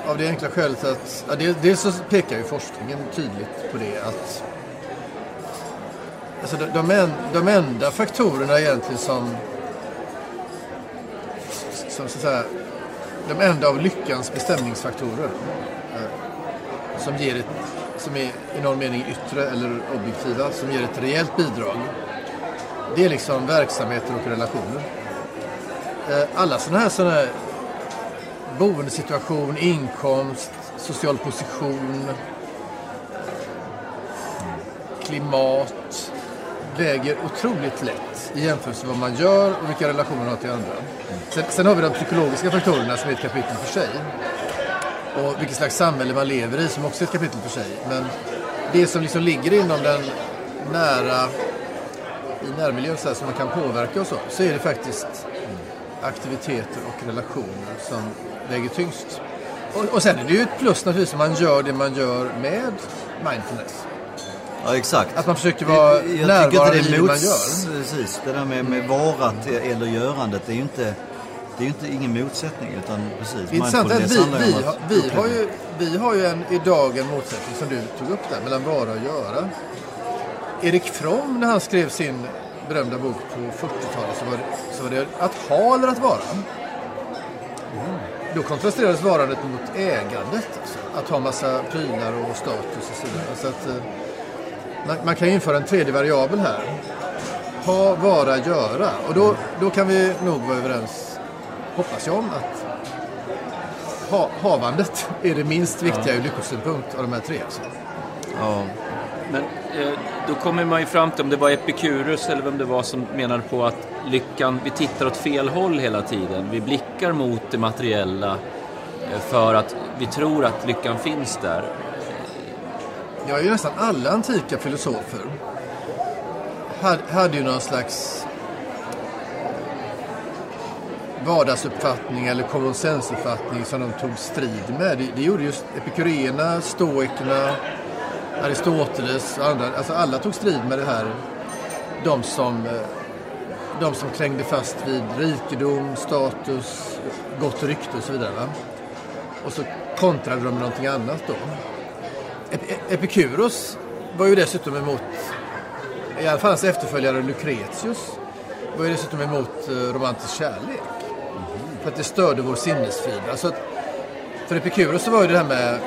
Av- det enkla skälet att, ja, del- dels så pekar ju forskningen tydligt på det att alltså de, de, en, de enda faktorerna egentligen som, som så att säga, de enda av lyckans bestämningsfaktorer som ger ett, som är i någon mening yttre eller objektiva, som ger ett rejält bidrag. Det är liksom verksamheter och relationer. Eh, alla sådana här, sådana här boendesituation, inkomst, social position, klimat väger otroligt lätt i jämförelse med vad man gör och vilka relationer man har till andra. Sen, sen har vi de psykologiska faktorerna som är ett kapitel för sig. Och vilket slags samhälle man lever i som också är ett kapitel för sig. Men det som liksom ligger inom den nära, i närmiljön så här, som man kan påverka och så, så är det faktiskt aktiviteter och relationer som väger tyngst. Och, och sen är det ju ett plus naturligtvis om man gör det man gör med mindfulness. Ja, exakt. Att man försöker vara jag tycker närvarande i det det man gör. Precis, det där med, med varat eller görandet, det är ju inte... Det är inte ingen motsättning utan precis. Är att vi, vi, har, vi, har ju, vi har ju en, idag en motsättning som du tog upp där mellan vara och göra. Erik From när han skrev sin berömda bok på 40-talet så var, det, så var det att ha eller att vara. Då kontrasterades varandet mot ägandet. Alltså. Att ha massa prylar och status och så vidare. Så att, eh, man, man kan införa en tredje variabel här. Ha, vara, göra. Och då, då kan vi nog vara överens, hoppas jag, om att ha, havandet är det minst viktiga ur lyckosynpunkt av de här tre. Alltså. Ja. Men eh, då kommer man ju fram till om det var Epikurus eller vem det var som menade på att lyckan, vi tittar åt fel håll hela tiden. Vi blickar mot det materiella eh, för att vi tror att lyckan finns där. Ja, ju nästan alla antika filosofer hade, ju någon slags vardagsuppfattning eller konsensusuppfattning som de tog strid med. Det, det gjorde just epikuréerna, stoikerna, Aristoteles och andra. Alltså alla tog strid med det här. De som, eh, de som klängde fast vid rikedom, status, gott rykte och så vidare. Va? Och så kontrade de med någonting annat då. Ep- Epikuros var ju dessutom emot, i alla fall hans efterföljare Lucretius, var ju dessutom emot eh, romantisk kärlek. För att det störde vår sinnesfrid. Alltså för Epikuros så var ju det här med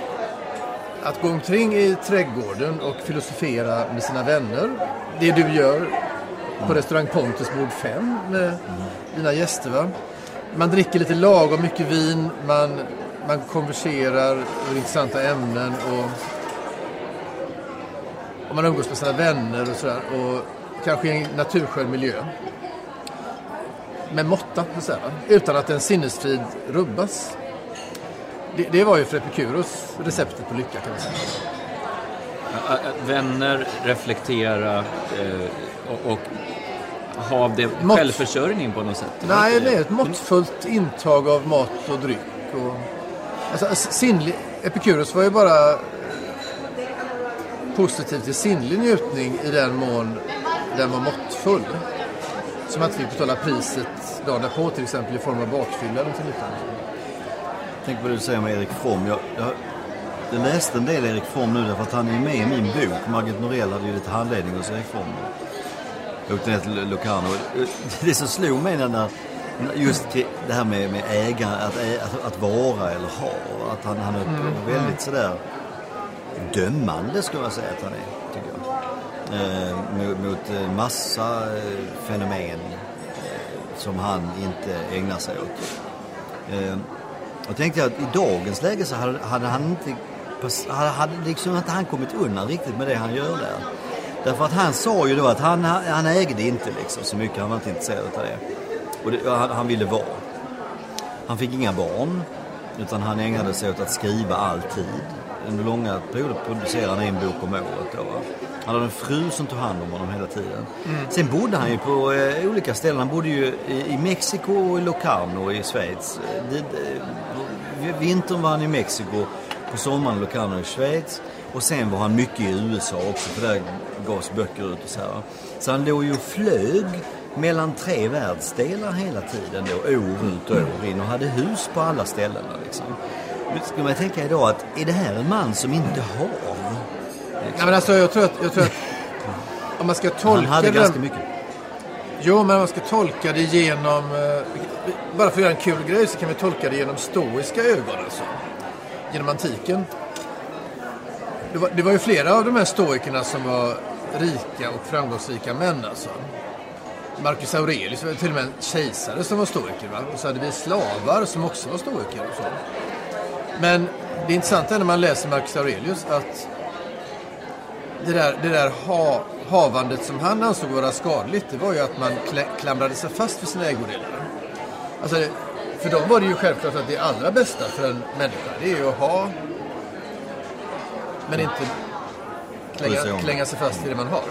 att gå omkring i trädgården och filosofera med sina vänner. Det du gör på restaurang Pontus bord 5 med dina gäster. Va? Man dricker lite lagom mycket vin, man, man konverserar över intressanta ämnen och, och man umgås med sina vänner och sådär. Och kanske i en naturskön miljö. Med måtta, så här, utan att en sinnesfrid rubbas. Det, det var ju för Epikuros receptet på lycka kan man säga. Vänner, reflektera eh, och, och ha det Mått- självförsörjning på något sätt. Nej, det är ett måttfullt intag av mat och dryck. Och, alltså, sinnlig, Epikuros var ju bara positiv till sinnlig njutning i den mån den var måttfull. Som att vi betalar priset dagen därpå till exempel i form av bakfylla eller någonting liknande. Tänk på det du säger om Erik From. Jag, jag, jag läste en del Erik From nu därför att han är med i min bok. Margit Norell hade ju lite handledning hos Erik From. Jag åkte ner till Locarno. Det som slog mig när, när just det här med, med ägande, att, att, att vara eller ha. Att han, han är väldigt sådär dömande skulle jag säga att han är, tycker jag. Eh, mot, mot eh, massa eh, fenomen eh, som han inte ägnar sig åt. Eh, och tänkte jag att i dagens läge så hade, hade han inte hade, hade liksom inte han kommit undan riktigt med det han gör där. Därför att han sa ju då att han, han ägde inte liksom så mycket, han var inte intresserad av det. Och det, han, han ville vara. Han fick inga barn, utan han ägnade sig åt att skriva alltid. Under långa perioder producerade han en bok om året. Då? Han hade en fru som tog hand om honom hela tiden. Sen bodde han ju på eh, olika ställen. Han bodde ju i, i Mexiko och i Locarno i Schweiz. Eh, Det, det, vintern var han i Mexiko, på sommaren Locarno i Schweiz. Och sen var han mycket i USA också, för där gavs böcker ut och så här. Så han låg ju och flög mellan tre världsdelar hela tiden då, år ut och år in och hade hus på alla ställena liksom. Nu ska man tänka idag att är det här en man som inte har? Nej, men alltså, jag tror att, jag tror att om man ska Han tolka hade den... ganska mycket. Jo, men man ska tolka det genom... Eh, bara för att göra en kul grej så kan vi tolka det genom stoiska ögon alltså. Genom antiken. Det var, det var ju flera av de här stoikerna som var rika och framgångsrika män alltså. Marcus Aurelius var till och med en kejsare som var stoiker. Va? Och så hade vi slavar som också var stoiker. Och så. Men det intressanta är när man läser Marcus Aurelius att det där, det där ha, havandet som han ansåg vara skadligt, det var ju att man klä, klamrade sig fast vid sina ägodelar. Alltså, för dem var det ju självklart att det allra bästa för en människa, det är ju att ha, men inte klänga, klänga sig fast vid det man har.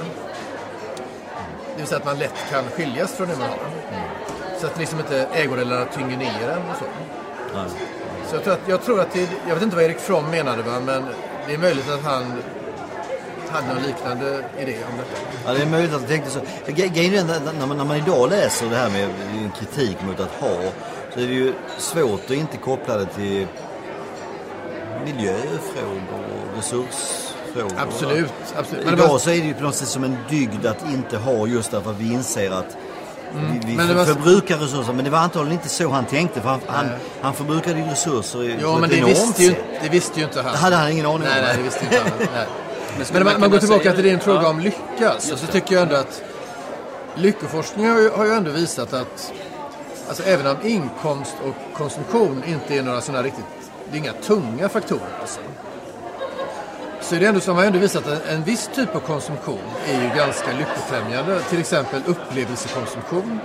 Det vill säga att man lätt kan skiljas från det man har. Så att liksom inte ägodelarna tynger ner en och så. Så jag tror att, jag tror att det, jag vet inte vad Erik From menade va, men det är möjligt att han hade någon liknande idé om detta. Ja, det är möjligt att jag tänkte så. Grejen är när, man, när man idag läser det här med kritik mot att ha, så är det ju svårt att inte koppla det till miljöfrågor och resursfrågor. Absolut. absolut. Men Idag så är det ju på något sätt som en dygd att inte ha just därför att vi inser att vi, vi Mm. Men det var- förbrukar resurser. Men det var antagligen inte så han tänkte. För han, han, han förbrukade ju resurser Jo, på men det enormt visste, ju, sätt. det visste ju inte han. Det hade han ingen aning Nej, om. nej, det visste inte han. Nej. Men om man, man går tillbaka till din fråga Ja. om lycka. Så, så tycker jag ändå att lyckoforskning har ju, har ju ändå visat att alltså, även om inkomst och konsumtion inte är några sådana riktigt, det är inga tunga faktorer. Alltså. Så är det ändå som har ändå visat att en, en viss typ av konsumtion är ju ganska lyckofrämjande. Till exempel upplevelse-konsumtion.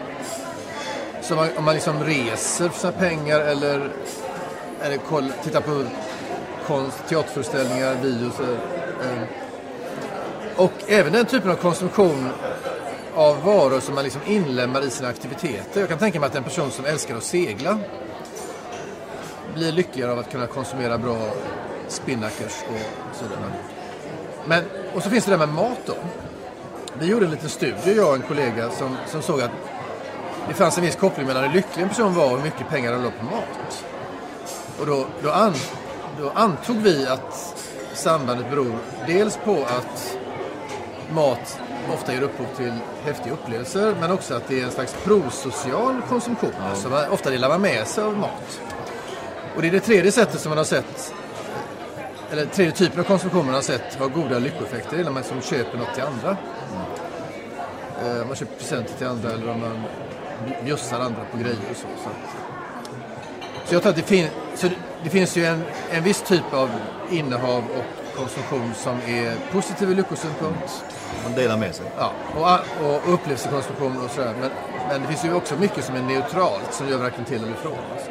Så man, om man liksom reser för sina pengar eller, eller koll, tittar på konst, teaterföreställningar, videos. Eh, och även den typen av konsumtion av varor som man liksom inlemmar i sina aktiviteter. Jag kan tänka mig att en person som älskar att segla blir lyckligare av att kunna konsumera bra spinnakers och sådana. Men, och så finns det det med mat då. Vi gjorde en liten studie, jag och en kollega, som, som såg att det fanns en viss koppling mellan hur lycklig en person var och hur mycket pengar de la på mat. Och då, då, an, då antog vi att sambandet beror dels på att mat ofta ger upphov till häftiga upplevelser men också att det är en slags prosocial konsumtion. Alltså man, ofta delar man med sig av mat. Och det är det tredje sättet som man har sett eller tredje typen av konsumtion man har sett har goda lyckoeffekter. Det är när man som köper något till andra. Eh, Om man köper presenter till andra eller om man bjussar andra på grejer och så. Så, så jag tror att det, fin- så det, det finns ju en, en viss typ av innehav och konsumtion som är positiv ur lyckosynpunkt. Man delar med sig. Ja, och, och upplevelse-konsumtion och sådär. Men, men det finns ju också mycket som är neutralt som gör varken till eller ifrån. Alltså.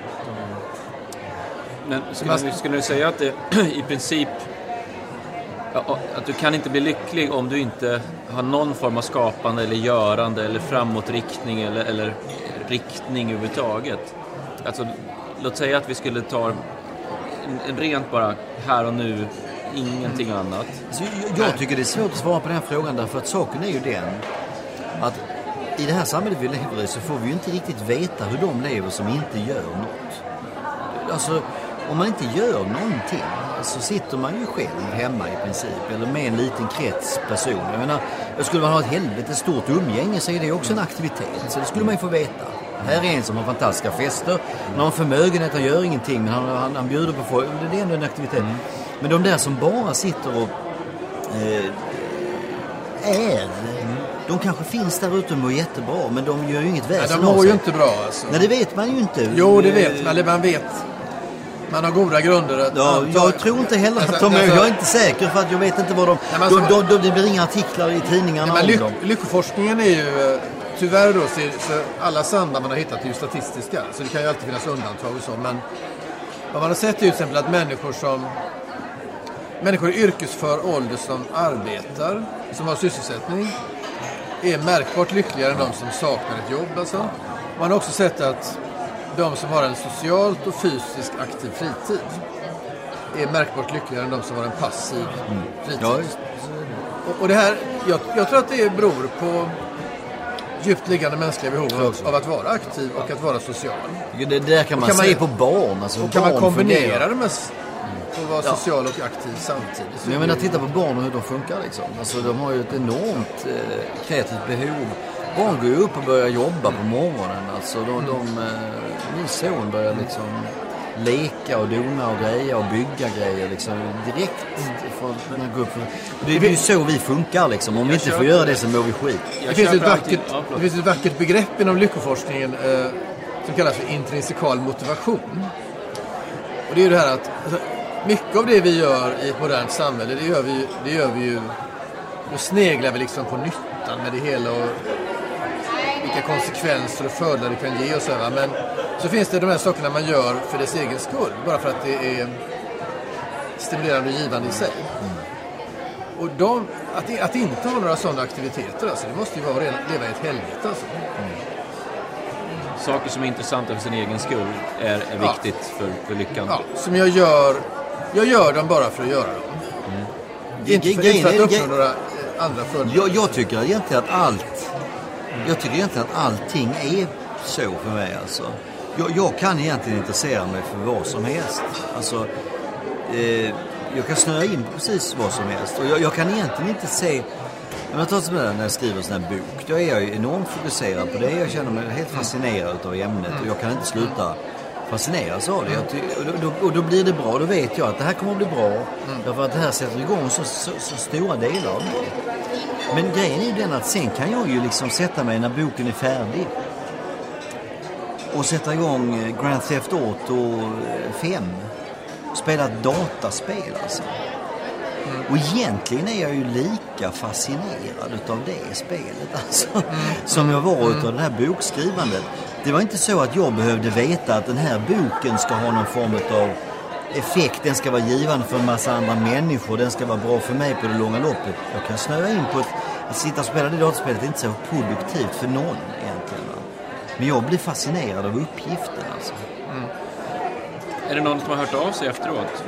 Men skulle, du, skulle du säga att det i princip... ja, Att du kan inte bli lycklig om du inte har någon form av skapande eller görande eller framåtriktning eller, eller riktning överhuvudtaget. Alltså, låt säga att vi skulle ta en, en rent bara här och nu, ingenting annat. Så jag, jag tycker det är svårt att svara på den här frågan därför att saken är ju den att i det här samhället vi lever i så får vi ju inte riktigt veta hur de lever som inte gör något. Alltså, om man inte gör någonting så sitter man ju själv hemma i princip eller med en liten krets personer. Jag menar, skulle man ha ett helvete stort umgänge så är det också en aktivitet. Så det skulle man ju få veta. Här är en som har fantastiska fester. Han har en förmögenhet, han gör ingenting men han, han, han bjuder på folk. Det är ändå en aktivitet. Men de där som bara sitter och eh, är. De kanske finns där ute och mår jättebra men de gör ju inget Nej, väsen de av mår sig. ju inte bra alltså. Nej, det vet man ju inte. Jo, det vet man. Eller man vet. Man har goda grunder att Ja, anta- jag tror inte heller att Alltså, de är... alltså- Jag är inte säker för att jag vet inte vad de... Nej, men de, alltså- de, de, det blir inga artiklar i tidningarna Nej, men om lyck, dem. lyckoforskningen är ju, eh, tyvärr då, så, så alla samband man har hittat är ju statistiska. Så det kan ju alltid finnas undantag och så. Men vad man har sett är ju till exempel att människor som Människor i yrkesför ålder som arbetar, som har sysselsättning, är märkbart lyckligare än de som saknar ett jobb. Alltså. Man har också sett att de som har en socialt och fysiskt aktiv fritid är märkbart lyckligare än de som har en passiv fritid. Ja, just. Och, och det här, jag, jag tror att det beror på djupt liggande mänskliga behov av, att vara aktiv och att vara social. Det, där kan man, kan man- se på barn. Alltså, Och kan barn man kombinera det med att vara social och aktiv samtidigt. Men jag menar, titta på barn och hur de funkar liksom. Alltså, de har ju ett enormt eh, kreativt behov. Barn går ju upp och börjar jobba på morgonen. Alltså, de, Mm. de, eh, min son börjar liksom leka och dona och greja och bygga grejer liksom direkt från när han går upp. Det är ju så vi funkar liksom. Om vi inte får göra det. så mår vi skit. Det finns, ett vackert, det finns ett vackert begrepp inom lyckoforskningen eh, som kallas för intrinsikal motivation. Och det är ju det här att alltså, mycket av det vi gör i ett modernt samhälle, det gör vi, ju- det gör vi ju... Då sneglar vi liksom på nyttan med det hela och vilka konsekvenser och fördelar det kan ge och så här. Men så finns det de här sakerna man gör för dess egen skull, bara för att det är stimulerande och givande i sig. Och de, att, att inte ha några sådana aktiviteter, alltså, det måste ju vara att leva i ett helvete. Alltså. Saker som är intressanta för sin egen skull är, är Ja. viktigt för, för lyckan. Ja, som jag gör, jag gör dem bara för att göra dem. Inte för, inte för att uppnå några eh, andra fördelar. Jag, jag tycker egentligen att allt... Jag tycker egentligen att allting är så för mig alltså. Jag, jag kan egentligen intressera mig för vad som helst. Alltså, eh, jag kan snöa in på precis vad som helst. Och jag, jag kan egentligen inte se... Om jag tar som det när jag skriver en sån här bok. Då är jag ju enormt fokuserad på det. Jag känner mig helt fascinerad av ämnet och jag kan inte sluta fascineras av det. Jag och, då, och då blir det bra. Då vet jag att det här kommer att bli bra. Därför att det här sätter igång så, så, så stora delar av mig. Men grejen är ju den att sen kan jag ju liksom sätta mig när boken är färdig och sätta igång eh, Grand Theft Auto 5. Spela ett dataspel alltså. Och egentligen är jag ju lika fascinerad utav det spelet alltså. Som jag var utav det här bokskrivandet. Det var inte så att jag behövde veta att den här boken ska ha någon form av effekt. Den ska vara givande för en massa andra människor. Den ska vara bra för mig på det långa loppet. Jag kan snöa in på ett... Att sitta och spela det datorspelet är inte så produktivt för någon egentligen. Va? Men jag blir fascinerad av uppgiften alltså. Är det någon som har hört av sig efteråt?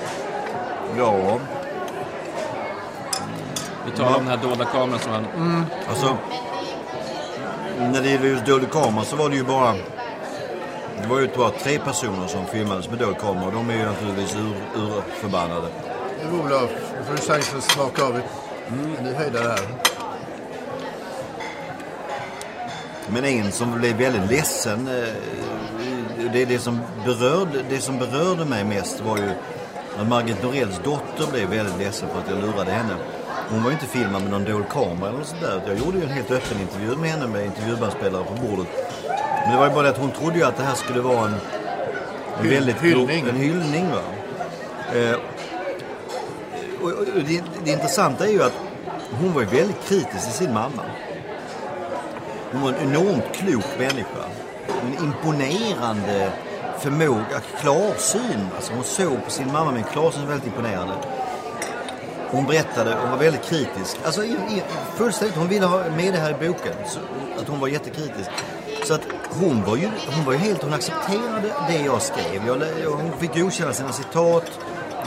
Ja, Vi talar om den här dolda kameran som han... Alltså, när det gäller just dold kamera så var det ju bara... Det var ju bara tre personer som filmades med dold kamera och de är ju naturligtvis ur, urförbannade. Nu Olof, nu får du chans att smaka av ett, en ny höjdare här. Men en som blev väldigt ledsen, eh, det, det, som berörde, det som berörde mig mest var ju att Margit Norells dotter blev väldigt ledsen för att jag lurade henne. Hon var ju inte filmad med någon dold kamera eller sådär. Jag gjorde ju en helt öppen intervju med henne med intervjubandspelare på bordet. Men det var ju bara det att hon trodde ju att det här skulle vara en, en väldigt hyllning. En hyllning va. Eh, och, och, och det, det intressanta är ju att hon var ju väldigt kritisk till sin mamma. Hon var en enormt klok människa. En imponerande förmåga, klarsyn. Alltså hon såg på sin mamma med en klarsyn som var väldigt imponerande. Hon berättade, hon var väldigt kritisk. Alltså i, i, fullständigt, hon ville ha med det här i boken. Så, att hon var jättekritisk. Så att hon var ju, hon var ju helt, hon accepterade det jag skrev. Jag, hon fick godkänna sina citat.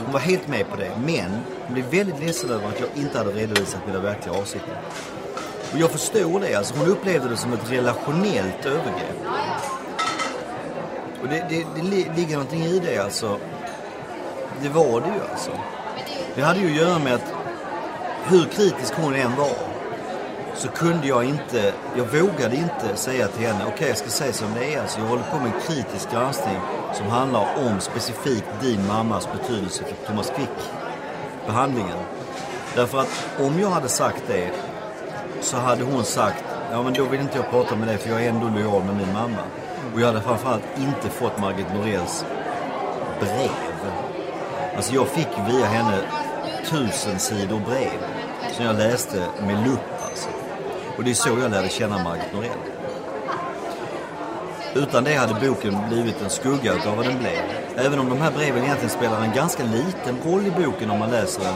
Hon var helt med på det. Men hon blev väldigt ledsen över att jag inte hade redovisat mina verkliga avsikter. Och jag förstår det. Alltså hon upplevde det som ett relationellt övergrepp. Och det, det, det ligger någonting i det alltså. Det var det ju alltså. Det hade ju att göra med att hur kritisk hon än var så kunde jag inte, jag vågade inte säga till henne, okej jag ska säga som det är. Alltså, jag håller på med en kritisk granskning som handlar om specifikt din mammas betydelse för Thomas Quick behandlingen. Därför att om jag hade sagt det så hade hon sagt, ja men då vill inte jag prata med dig för jag är ändå lojal med min mamma. Och jag hade framförallt inte fått Margit Norells brev. Alltså jag fick via henne tusen sidor brev som jag läste med lupp alltså. Och det är så jag lärde känna Margit Norell. Utan det hade boken blivit en skugga utav vad den blev. Även om de här breven egentligen spelar en ganska liten roll i boken om man läser den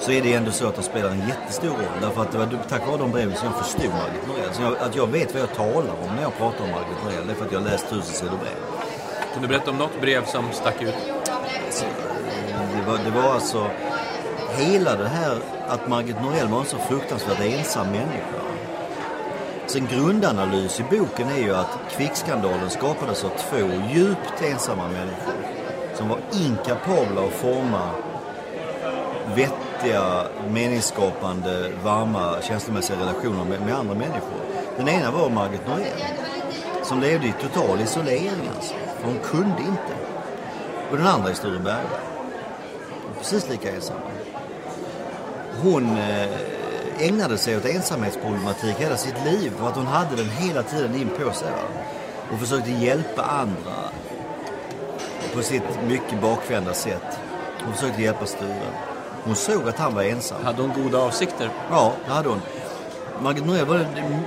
så är det ändå så att de spelar en jättestor roll. Därför att det var tack vare de breven som jag förstod Margit Norell. Så jag, att jag vet vad jag talar om när jag pratar om Margit Norell. Det är för att jag har läst tusen sidor brev. Kan du berätta om något brev som stack ut? Det var, det var alltså hela det här att Margit Norell var en så fruktansvärt ensam människa. En grundanalys i boken är ju att kvickskandalen skapades av två djupt ensamma människor som var inkapabla att forma vettiga, meningsskapande, varma, känslomässiga relationer med, med andra människor. Den ena var Margit Norell som levde i total isolering alltså. Hon kunde inte. Och den andra är Sture Bergman precis lika ensam. Hon eh, ägnade sig åt ensamhetsproblematik hela sitt liv för att hon hade den hela tiden in på sig. Och försökte hjälpa andra på sitt mycket bakvända sätt. Hon försökte hjälpa Sture. Hon såg att han var ensam. Hade hon goda avsikter? Ja, det hade hon. Margit Norell var den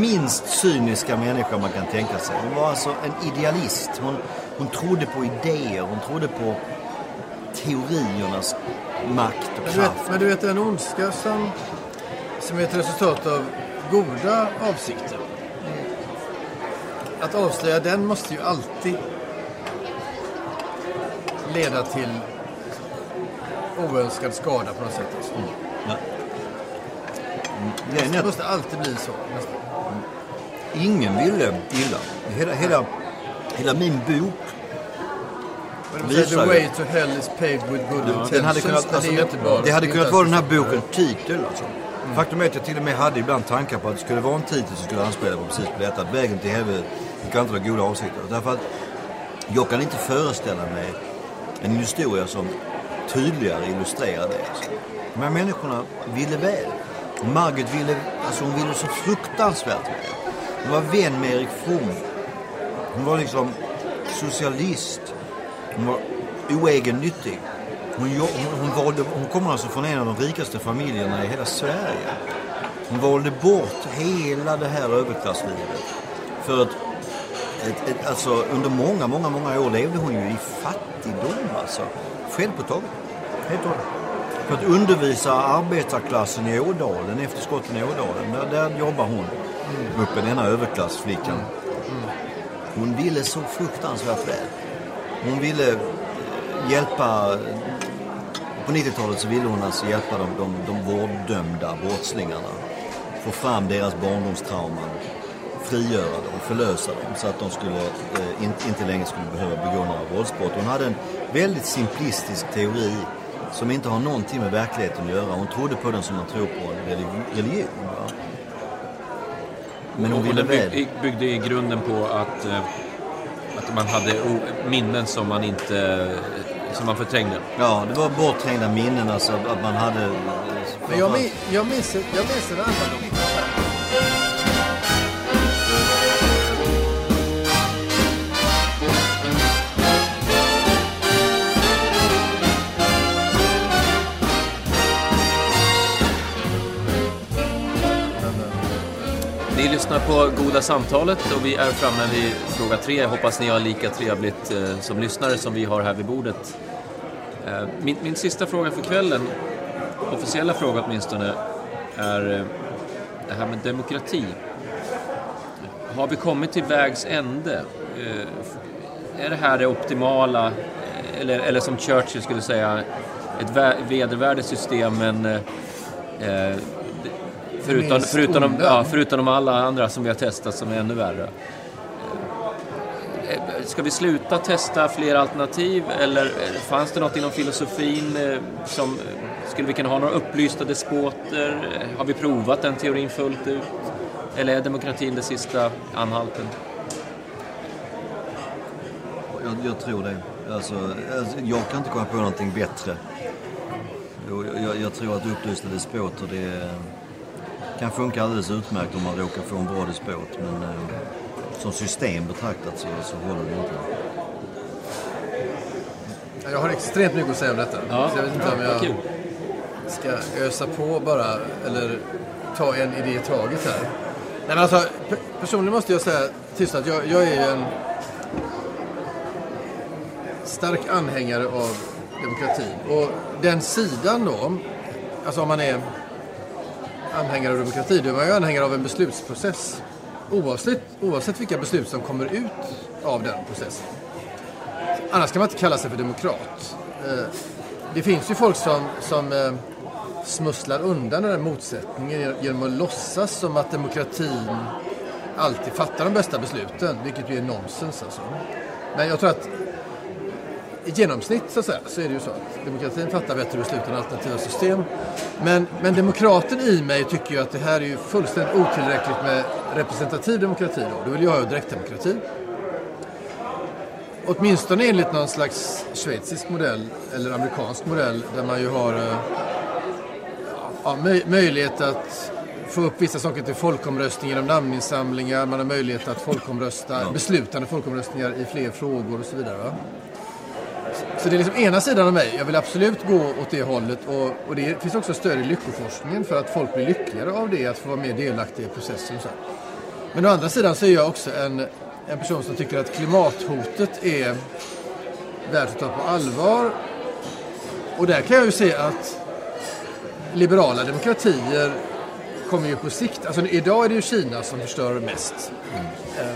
minst cyniska människa man kan tänka sig. Hon var alltså en idealist. Hon, hon trodde på idéer, hon trodde på teoriernas makt och Men du vet, kraft. men du vet en ondska som, som är ett resultat av goda avsikter. Att avslöja den måste ju alltid leda till oönskad skada på något sätt. Alltså. Ja. Grejen är Det måste alltid bli så. nästan. ingen ville illa. Hela, hela, hela min bok Visar The way to hell is paved with good intentions. Den hade kunnat, alltså, det det hade kunnat vara den här boken titel alltså. Faktum är att jag till och med hade ibland tankar på att det skulle vara en titel som skulle anspela på precis på detta. Att vägen till helvetet kan inte ha goda avsikter. Därför att jag kan inte föreställa mig en historia som tydligare illustrerar det. Alltså. De här människorna ville väl. Margit ville, alltså hon ville så fruktansvärt väl. Hon var vän med Erik From. Hon var liksom socialist. Hon var oegennyttig. Hon, hon, hon, valde, hon kommer alltså från en av de rikaste familjerna i hela Sverige. Hon valde bort hela det här överklasslivet. För att ett, ett, alltså, under många, många, många år levde hon ju i fattigdom alltså. Självpåtaget. Helt och. För att undervisa arbetarklassen i Ådalen, efter skotten i Ådalen. Där, där jobbar hon. Uppe, denna överklassflickan. Hon ville så fruktansvärt väl. Hon ville hjälpa... På 90-talet så ville hon alltså hjälpa de, de, de vårddömda brottslingarna. Få fram deras barndomstrauman. Frigöra dem, förlösa dem så att de skulle, eh, in, inte längre skulle behöva begå några våldsbrott. Hon hade en väldigt simplistisk teori som inte har någonting med verkligheten att göra. Hon trodde på den som man tror på en religi- religion. Va? Men hon ville väl. bygg, byggde i grunden på att, eh, att man hade minnen som man inte som man förträngde. Ja, det var bortträngda minnen alltså att man hade... Men jag, min, jag, minns, jag minns en annan lyssnar på Goda samtalet och vi är framme vid fråga tre. Jag hoppas ni har lika trevligt eh, som lyssnare som vi har här vid bordet. Eh, min, min sista fråga för kvällen, officiella fråga åtminstone, är eh, det här med demokrati. Har vi kommit till vägs ände? Eh, är det här det optimala, eh, eller, eller som Churchill skulle säga, ett vedervärdigt system men eh, eh Förutom, förutom, de, ja, förutom de alla andra som vi har testat som är ännu värre. Eh, Ska vi sluta testa fler alternativ eller eh, fanns det något inom filosofin eh, som eh, skulle vi kunna ha några upplysta despoter? Eh, Har vi provat den teorin fullt ut? Eller är demokratin det sista anhalten? Jag, jag tror det. Alltså, alltså, jag kan inte komma på någonting bättre. Jag, jag, jag tror att upplysta despoter det kan funka alldeles utmärkt om man råkar få en bra despot. Men eh, som system betraktat så, så håller det inte. Jag har extremt mycket att säga om detta. Ja, så jag vet inte om jag ska ösa på bara, eller ta en idé i taget här. Nej, men alltså, pe- personligen måste jag säga tyst att jag, jag är ju en stark anhängare av demokratin. Och den sidan då, alltså om man är anhängare av demokrati, då är man ju anhängare av en beslutsprocess. Oavsett, oavsett vilka beslut som kommer ut av den processen. Annars kan man inte kalla sig för demokrat. Eh, det finns ju folk som, som eh, smusslar undan den här motsättningen genom att låtsas som att demokratin alltid fattar de bästa besluten, vilket ju är nonsens alltså. Men jag tror att i genomsnitt så, att säga, så är det ju så att demokratin fattar bättre beslut än alternativa system. Men, men demokraten i mig tycker ju att det här är ju fullständigt otillräckligt med representativ demokrati. Då, då vill jag ha direktdemokrati. Åtminstone enligt någon slags schweizisk modell eller amerikansk modell där man ju har eh, ja, möj- möjlighet att få upp vissa saker till folkomröstning genom namninsamlingar. Man har möjlighet att folkomrösta, beslutande folkomröstningar i fler frågor och så vidare. Va? Så det är liksom ena sidan av mig. Jag vill absolut gå åt det hållet och, och det finns också stöd i lyckoforskningen för att folk blir lyckligare av det, att få vara mer delaktiga i processen. Och så. Men å andra sidan så är jag också en, en person som tycker att klimathotet är värt att ta på allvar. Och där kan jag ju se att liberala demokratier kommer ju på sikt, alltså idag är det ju Kina som förstör mest. Eh,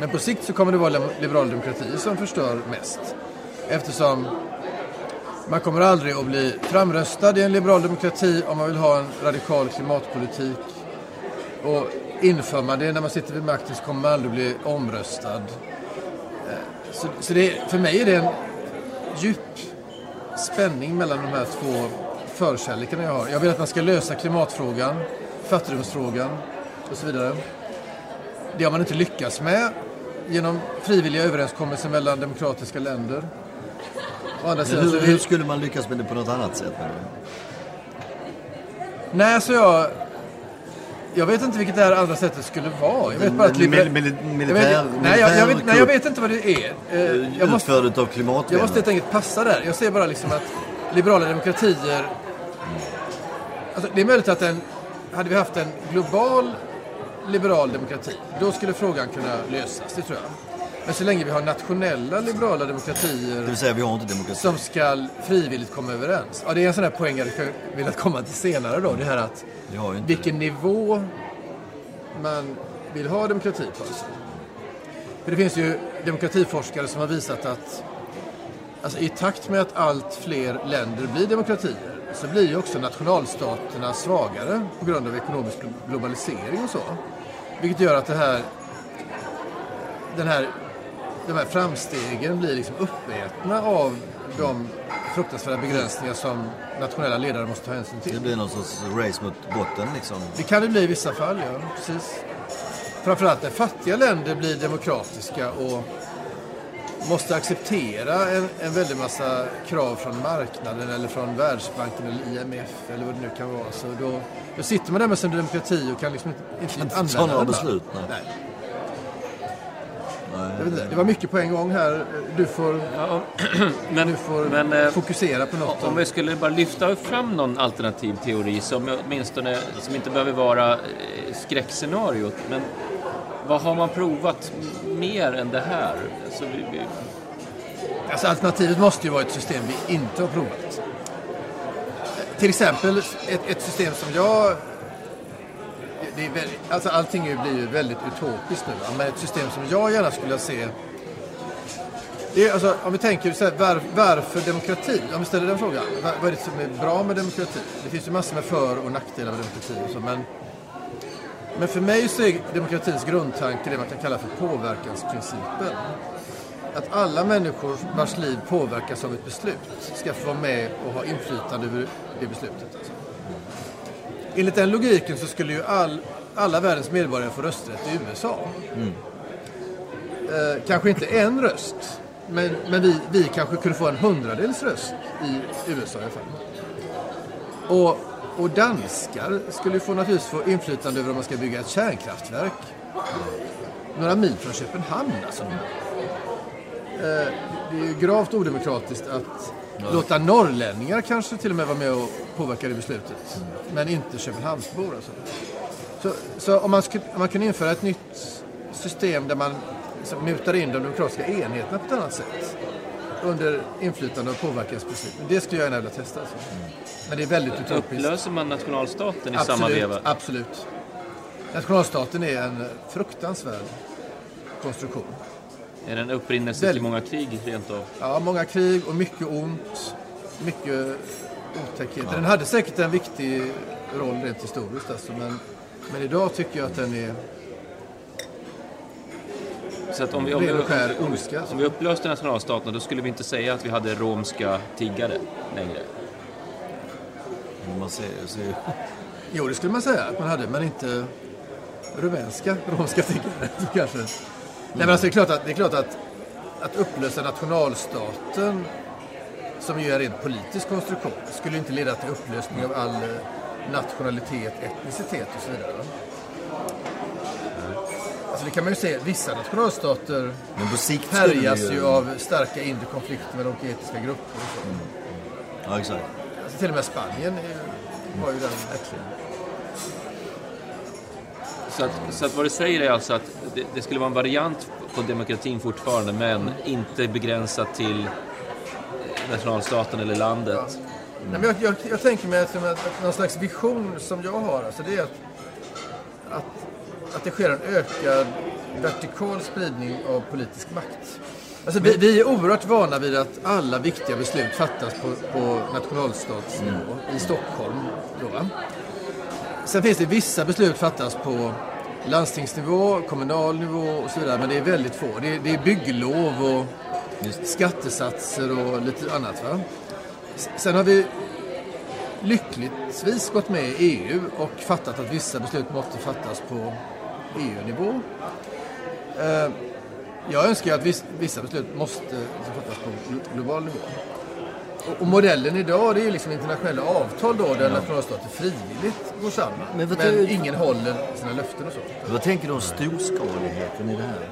Men på sikt så kommer det vara liberala demokratier som förstör mest. Eftersom man kommer aldrig att bli framröstad i en liberal demokrati om man vill ha en radikal klimatpolitik. Och inför man det när man sitter vid makten så kommer man aldrig bli omröstad. Eh, så, så det, för mig är det en djup spänning mellan de här två förkärlekarna jag har. Jag vill att man ska lösa klimatfrågan, fattigdomsfrågan och så vidare. Det har man inte lyckats med genom frivilliga överenskommelser mellan demokratiska länder. Å andra sidan så hur, hur skulle man lyckas med det på något annat sätt? Nej, alltså jag... Jag vet inte vilket det här andra sättet skulle vara. Jag vet bara att... Liber- mil- jag militär- nej, jag, jag vet, nej, jag vet inte vad det är. Eh, Jag måste, Utförd av jag klimatvänner? måste helt enkelt passa där. Jag ser bara liksom att liberala demokratier... Alltså, det är möjligt att en... Hade vi haft en global liberal demokrati, då skulle frågan kunna lösas. Det tror jag. Men så länge vi har nationella liberala Det demokratier vill säga, vi har inte demokrati. som ska frivilligt komma överens. Ja, det är en sån här poäng jag velat komma till senare då. Det här att inte vilken nivå man vill ha demokrati på. Alltså. För det finns ju demokratiforskare som har visat att alltså, i takt med att allt fler länder blir demokratier så blir ju också nationalstaterna svagare på grund av ekonomisk glo- globalisering och så. Vilket gör att det här, den här, de här framstegen blir liksom uppätna av de fruktansvärda begränsningar som nationella ledare måste ta hänsyn till. Det blir någon sorts race mot botten liksom. Det kan det bli i vissa fall, ja. Precis. Framförallt när fattiga länder blir demokratiska och måste acceptera en, en väldig massa krav från marknaden eller från Världsbanken eller IMF eller vad det nu kan vara. Så då, då sitter man där med sin demokrati och kan liksom inte, inte, Inte använda den. beslut, nej. nej. Inte, det var mycket på en gång här. Du får, Ja, men, du får men eh, fokusera på något. om vi skulle bara lyfta fram någon alternativ teori som åtminstone som inte behöver vara eh, skräckscenariot. Men vad har man provat mer än det här? Alltså, vi, vi, Alltså alternativet måste ju vara ett system vi inte har provat. Till exempel ett, ett system som jag... Det är väldigt, alltså allting blir ju väldigt utopiskt nu. Men ett system som jag gärna skulle se... Det är, alltså, om vi tänker så här, var, varför demokrati? Om vi ställer den frågan. Vad, vad är det som är bra med demokrati? Det finns ju massor med för och nackdelar med demokrati. Och så, men, men för mig så är demokratins grundtanke det man kan kalla för påverkansprincipen att alla människor vars liv påverkas av ett beslut ska få vara med och ha inflytande över det beslutet. Alltså. Enligt den logiken så skulle ju all, alla världens medborgare få rösträtt i USA. Eh, kanske inte en röst, men, men vi, vi kanske kunde få en hundradels röst i USA i alla fall. Och, och danskar skulle ju få naturligtvis få inflytande över om man ska bygga ett kärnkraftverk några mil från Köpenhamn. Alltså. Eh, det är ju gravt odemokratiskt att låta norrlänningar kanske till och med vara med och påverka det beslutet. Men inte Köpenhamnsbor. Alltså. Så, så om, man skulle, om man kunde införa ett nytt system där man liksom mutar in de demokratiska enheterna på ett annat sätt under inflytande och påverkansbeslut. Det skulle jag gärna vilja testa. Alltså. Men det är väldigt utopiskt. upplöser man nationalstaten i samma Absolut, veva? absolut. Nationalstaten är en fruktansvärd konstruktion. Är det en upprinnelse till många krig rent av? Ja, många krig och mycket ont. Mycket otäckheter. Den hade säkert en viktig roll rent historiskt alltså, men, men idag tycker jag att den är Så att om vi, om vi, skär ondska. om vi upplöste nationalstaten då skulle vi inte säga att vi hade romska tiggare längre. Man ser, ser, Jo, det skulle man säga att man hade, men inte rumänska romska tiggare kanske. Nej, men alltså, det är klart att, det är klart att, att upplösa nationalstaten som ju är en rent politisk konstruktion skulle inte leda till upplösning av all eh, nationalitet, etnicitet och så vidare. Alltså det kan man ju se, vissa nationalstater men på sikt härjas ju av starka inre konflikter med olika etniska grupper och så. Ja, exakt. Alltså till och med Spanien är, har ju den verkligen. Så att, så att vad du säger är alltså att det, det skulle vara en variant på demokratin fortfarande men inte begränsat till eh, nationalstaten eller landet. Men jag, jag, jag tänker mig att, att någon slags vision som jag har, alltså det är att, att, att det sker en ökad vertikal spridning av politisk makt. Alltså vi, vi är oerhört vana vid att alla viktiga beslut fattas på, på nationalstatsnivå i Stockholm. Då, va? Sen finns det vissa beslut fattas på landstingsnivå, kommunal nivå och så vidare. Men det är väldigt få. Det är, det är bygglov och skattesatser och lite annat. Va? Sen har vi lyckligtvis gått med i EU och fattat att vissa beslut måste fattas på EU-nivå. Eh, Jag önskar att viss- vissa beslut måste fattas på glo- global nivå. Och- modellen idag det är ju liksom internationella avtal då där nationalstater frivilligt går samman. Men Men, tror- ingen håller sina löften och så. Vad tänker du om storskaligheten i det här?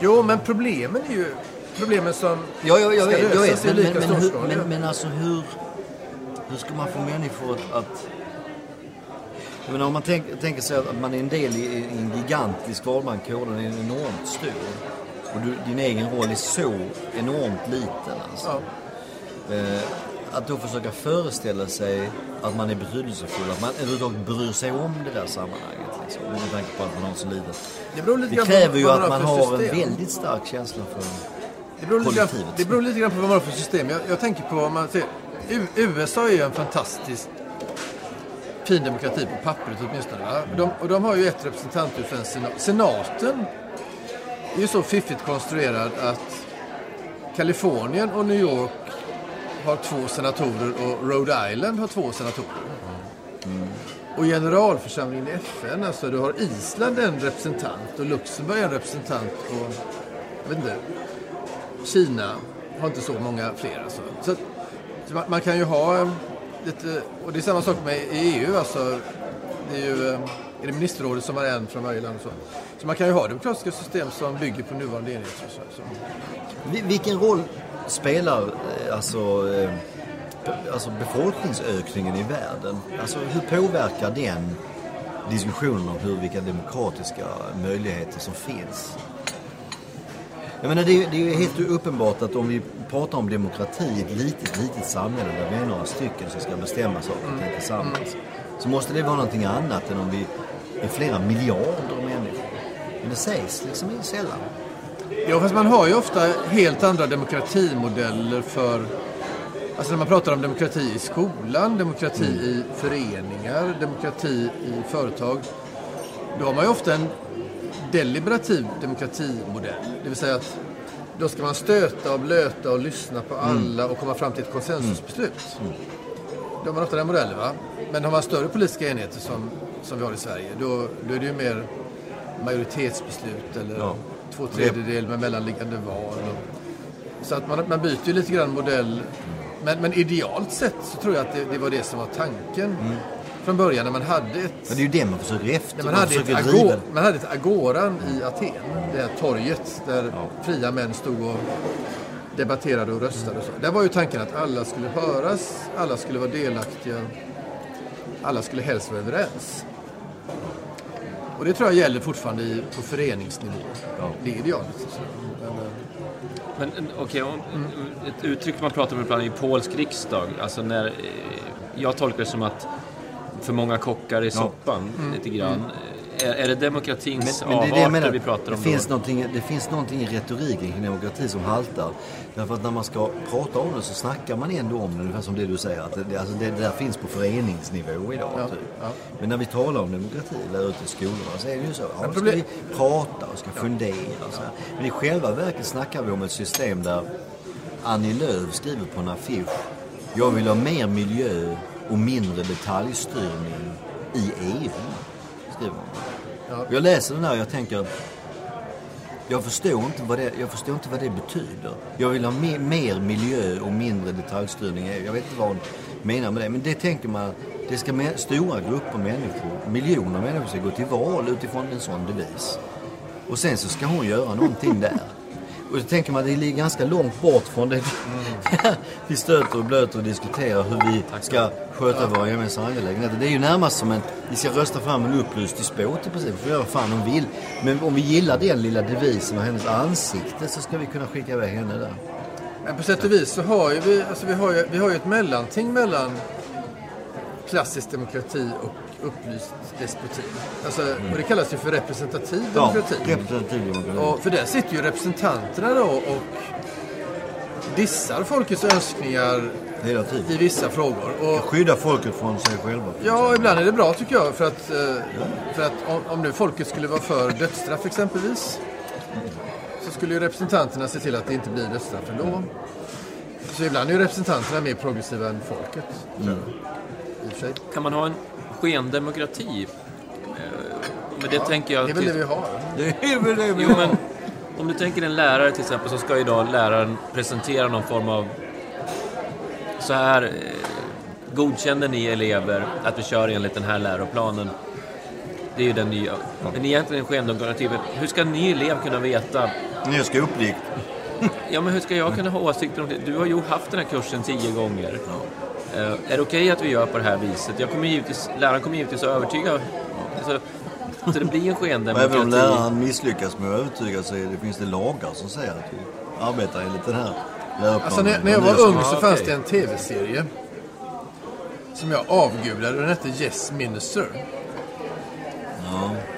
Jo, men problemen är ju problemen som Ja, ja, jag ska vet, jag lösas vet. Men, lika men, men, men, men alltså hur, hur ska man få människor att... att jag menar, om man tänk, tänker sig att man är en del i, i en gigantisk valbankår, den är enormt stor. Och du, din egen roll är så enormt liten alltså. Ja. Eh, att då försöka föreställa sig att man är betydelsefull, att man överhuvudtaget bryr sig om det där sammanhanget. Liksom, med tanke på att man har så litet. Det Det kräver ju att man har en väldigt stark känsla för... Det beror, lite grann, kollektivet. det beror lite grann på vad man har för system. Jag, jag tänker på, om man ser, USA är ju en fantastisk fin demokrati på pappret åtminstone. Va? De, och de har ju ett representanthus, en senat. Senaten är ju så fiffigt konstruerad att Kalifornien och New York har två senatorer och Rhode Island har två senatorer. Och generalförsamlingen i FN, alltså du har Island en representant och Luxemburg en representant och jag vet inte, Kina har inte så många fler. Alltså. Så, att- så man, man kan ju ha eh, lite, och det är samma sak med i EU. Alltså, det är ju eh, är det ministerrådet som har en från varje land. Och så så man kan ju ha demokratiska system som bygger på nuvarande enheter. Så, Vilken roll spelar eh, alltså, eh, alltså befolkningsökningen i världen? Alltså hur påverkar den diskussionen om hur, vilka demokratiska möjligheter som finns? Jag menar, det, är, det är ju helt uppenbart att om vi pratar om demokrati i ett litet, litet samhälle där vi är några stycken som ska bestämma saker och ting tillsammans. Så måste det vara någonting annat än om vi är flera miljarder människor. Men det sägs liksom sällan. Ja, fast man har ju ofta helt andra demokratimodeller för... Alltså när man pratar om demokrati i skolan, demokrati i föreningar, demokrati i företag. Då har man ju ofta en deliberativ demokratimodell. Det vill säga att då ska man stöta och blöta och lyssna på alla och komma fram till ett konsensusbeslut. Då har man ofta den modellen. Va? Men har man större politiska enheter som, som vi har i Sverige, då, då är det ju mer majoritetsbeslut eller Ja. två tredjedel med mellanliggande val. Så att man, man byter ju lite grann modell. Men, men idealt sett så tror jag att det, det var det som var tanken från början när man hade ett Men det är ju det man försöker efter. när man, hade ett försöker agor, driva. man hade ett agoran i Aten, det här torget där fria män stod och debatterade och röstade. Och så. Där var ju tanken att alla skulle höras, alla skulle vara delaktiga, alla skulle helst vara överens. Och det tror jag gäller fortfarande i, på föreningsnivå. Det är idealet. Så. Men, eh, Men eh, okej, om- ett uttryck man pratar om ibland i polsk riksdag, alltså när... eh, Jag tolkar det som att för många kockar i soppan, lite grann. Är, är det demokratins Men, men det är det jag avarter menar. vi pratar om det, finns då? det finns någonting i retoriken kring demokrati som haltar. Därför att när man ska prata om det så snackar man ändå om det, ungefär som det du säger. Att det, alltså det, det där finns på föreningsnivå idag. Ja, typ. ja. Men när vi talar om demokrati där ute i skolorna så är det ju så. Ja, ska vi prata och ska fundera och så här. Men i själva verket snackar vi om ett system där Annie Lööf skriver på en affisch. Jag vill ha mer miljö och mindre detaljstyrning i EU. Skriver hon. Ja. Jag läser den här och jag tänker jag förstår, inte vad det, jag förstår inte vad det betyder. Jag vill ha mer, mer miljö och mindre detaljstyrning. Jag vet inte vad hon menar med det. Men det tänker man, det ska med, stora grupper människor, miljoner människor ska gå till val utifrån en sån devis. Och sen så ska hon göra någonting där. Och då tänker man, det ligger ganska långt bort från det vi stöter och blöter och diskuterar hur vi ska sköta våra gemensamma angelägenheter. Det är ju närmast som en, vi ska rösta fram en upplyst despot i princip. Vi får göra vad fan hon vill. Men om vi gillar den lilla devisen och hennes ansikte så ska vi kunna skicka iväg henne där. Men på sätt och vis så har ju vi, alltså vi, har ju, vi har ju ett mellanting mellan klassisk demokrati och upplyst despoti. Alltså, Och det kallas ju för representativ demokrati. representativ demokrati. Och för där sitter ju representanterna då och dissar folkets önskningar Hela tiden. i vissa frågor. Och Skydda folket från sig själva. Ja, ibland är det bra tycker jag. För att, eh, för att om, om nu folket skulle vara för dödsstraff exempelvis. Så skulle ju representanterna se till att det inte blir dödsstraff ändå. Så ibland är ju representanterna mer progressiva än folket. tror jag. I och för sig. Kan man ha en skendemokrati? Eh, Men det tänker jag... Det är väl det vi har. Det är väl det vi Jo, har. men om du tänker en lärare till exempel så ska idag läraren presentera någon form av... Så här eh, godkänner ni elever att vi kör enligt den här läroplanen. Det är ju den nya. Men egentligen skendemokrati. Hur ska ni elev kunna veta? Ni ska uppdikt. Ja, men hur ska jag kunna ha åsikter om det? Du har ju haft den här kursen tio gånger. Eh, är det okej att vi gör på det här viset? Jag kommer givetvis, läraren kommer givetvis att övertyga. Så, så det blir en Och även om skendemokrati. läraren misslyckas med att övertyga så det, finns det lagar som säger att vi arbetar enligt den här läroplanen. Alltså när, när jag var ung så Ja, fanns det en tv-serie. Som jag avgudade. Den hette Yes Minister.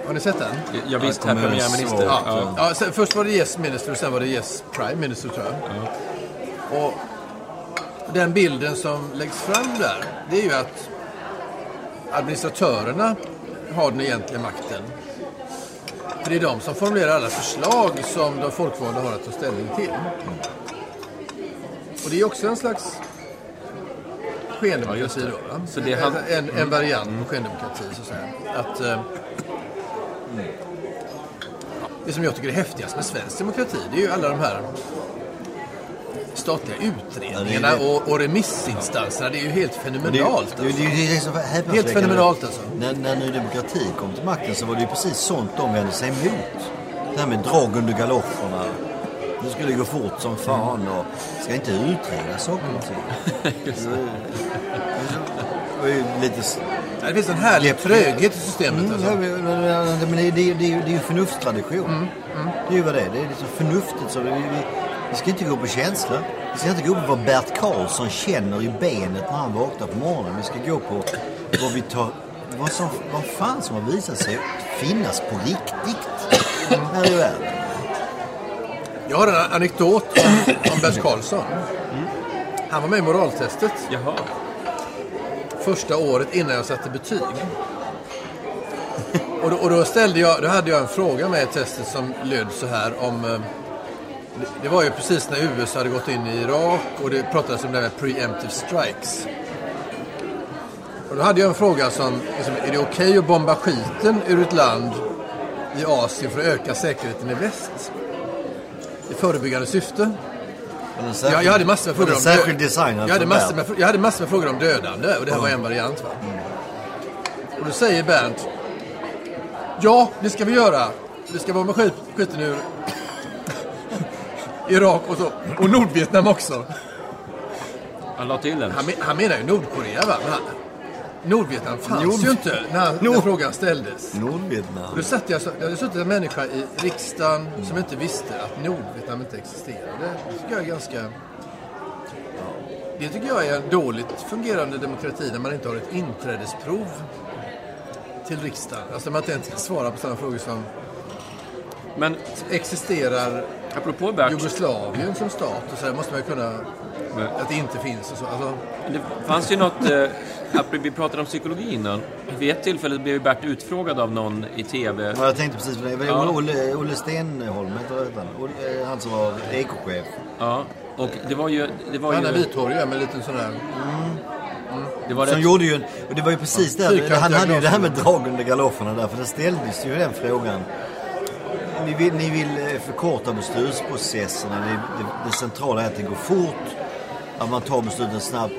Har ni sett den? Ja, visst, Jag herr premiärminister. Ja. Ja, ja, först var det Yes Minister och sen var det Yes Prime Minister tror jag. Och den bilden som läggs fram där, det är ju att administratörerna har den egentliga makten. För det är de som formulerar alla förslag som de folkvalda har att ta ställning till. Och det är också en slags skendemokrati då. Va? Så det är han- en, en variant på skendemokrati så att säga. Att, eh, det som jag tycker är häftigast med svensk demokrati, det är ju alla de här statliga utredningarna Ja, och, och remissinstanserna. Det är ju helt fenomenalt. det, det, det, det är så. Helt fenomenalt alltså. När, när Ny Demokrati kom till makten så var det ju precis sånt de vände sig emot. Det här med drag under galoscherna. Nu skulle det gå fort som fan och ska inte utreda saker och ting. Det lite... Det finns en härlig tröghet i systemet. Mm, Alltså. men det, det, det, är ju- det är ju förnuftstradition. Det är ju vad det är. Det är liksom förnuftigt. Så vi, vi, vi ska inte gå på känsla. Vi ska inte gå på vad Bert Karlsson känner i benet när han vaknar på morgonen. Vi ska gå på vad vi tar... Vad, som, vad fan som har visat sig finnas på riktigt här i världen. Jag har en anekdot om, om Bert Karlsson. Han var med i moraltestet Jaha. första året innan jag satte betyg. Och då, och då, ställde jag, då hade jag en fråga med i testet som löd så här om... det- var ju precis när USA hade gått in i Irak och det pratades om det här med preemptive strikes. Och då hade jag en fråga som, liksom, är det okej att bomba skiten ur ett land i Asien för att öka säkerheten i väst? I förebyggande syfte? Jag, jag hade massor med frågor om särskild designad jag hade, massor med, jag hade massor med frågor om dödande och det här var en variant. Va? Och då säger Bernt Ja, det ska vi göra. Vi ska bomba skit, skiten ur Irak och, så, och Nordvietnam också. Han la till den. Han, men- han menar ju Nordkorea va? Men han, Nordvietnam fanns Nord- ju inte när, när Nord- frågan ställdes. Nordvietnam. Då satt jag, så- det hade suttit en människa i riksdagen som inte visste att Nordvietnam inte existerade. Det tycker jag är ganska... Det tycker jag är en dåligt fungerande demokrati när man inte har ett inträdesprov till riksdagen. Alltså man inte ens svarar på sådana frågor som Men existerar apropå Bert, Jugoslavien som stat? Och så här måste man ju kunna... Att det inte finns och så. Alltså, det fanns ju något... Eh, vi pratade om psykologi innan. Vid ett tillfälle blev ju Bert utfrågad av någon i TV. Ja, Jag tänkte precis på det. Ja. Olle, Olle Stenholm heter han. Olle- Han som var ekochef. Ja, och det var ju... Det var han är ju... vithårig med en liten sån här... Det var Som rätt, gjorde ju, en- och det var ju precis där, Fyrkantiga han hade ju det här med drag under galoscherna där, för det ställdes ju den frågan. Ni vill, ni vill eh, förkorta beslutsprocesserna, det, det, det centrala är att det går fort, att man tar besluten snabbt.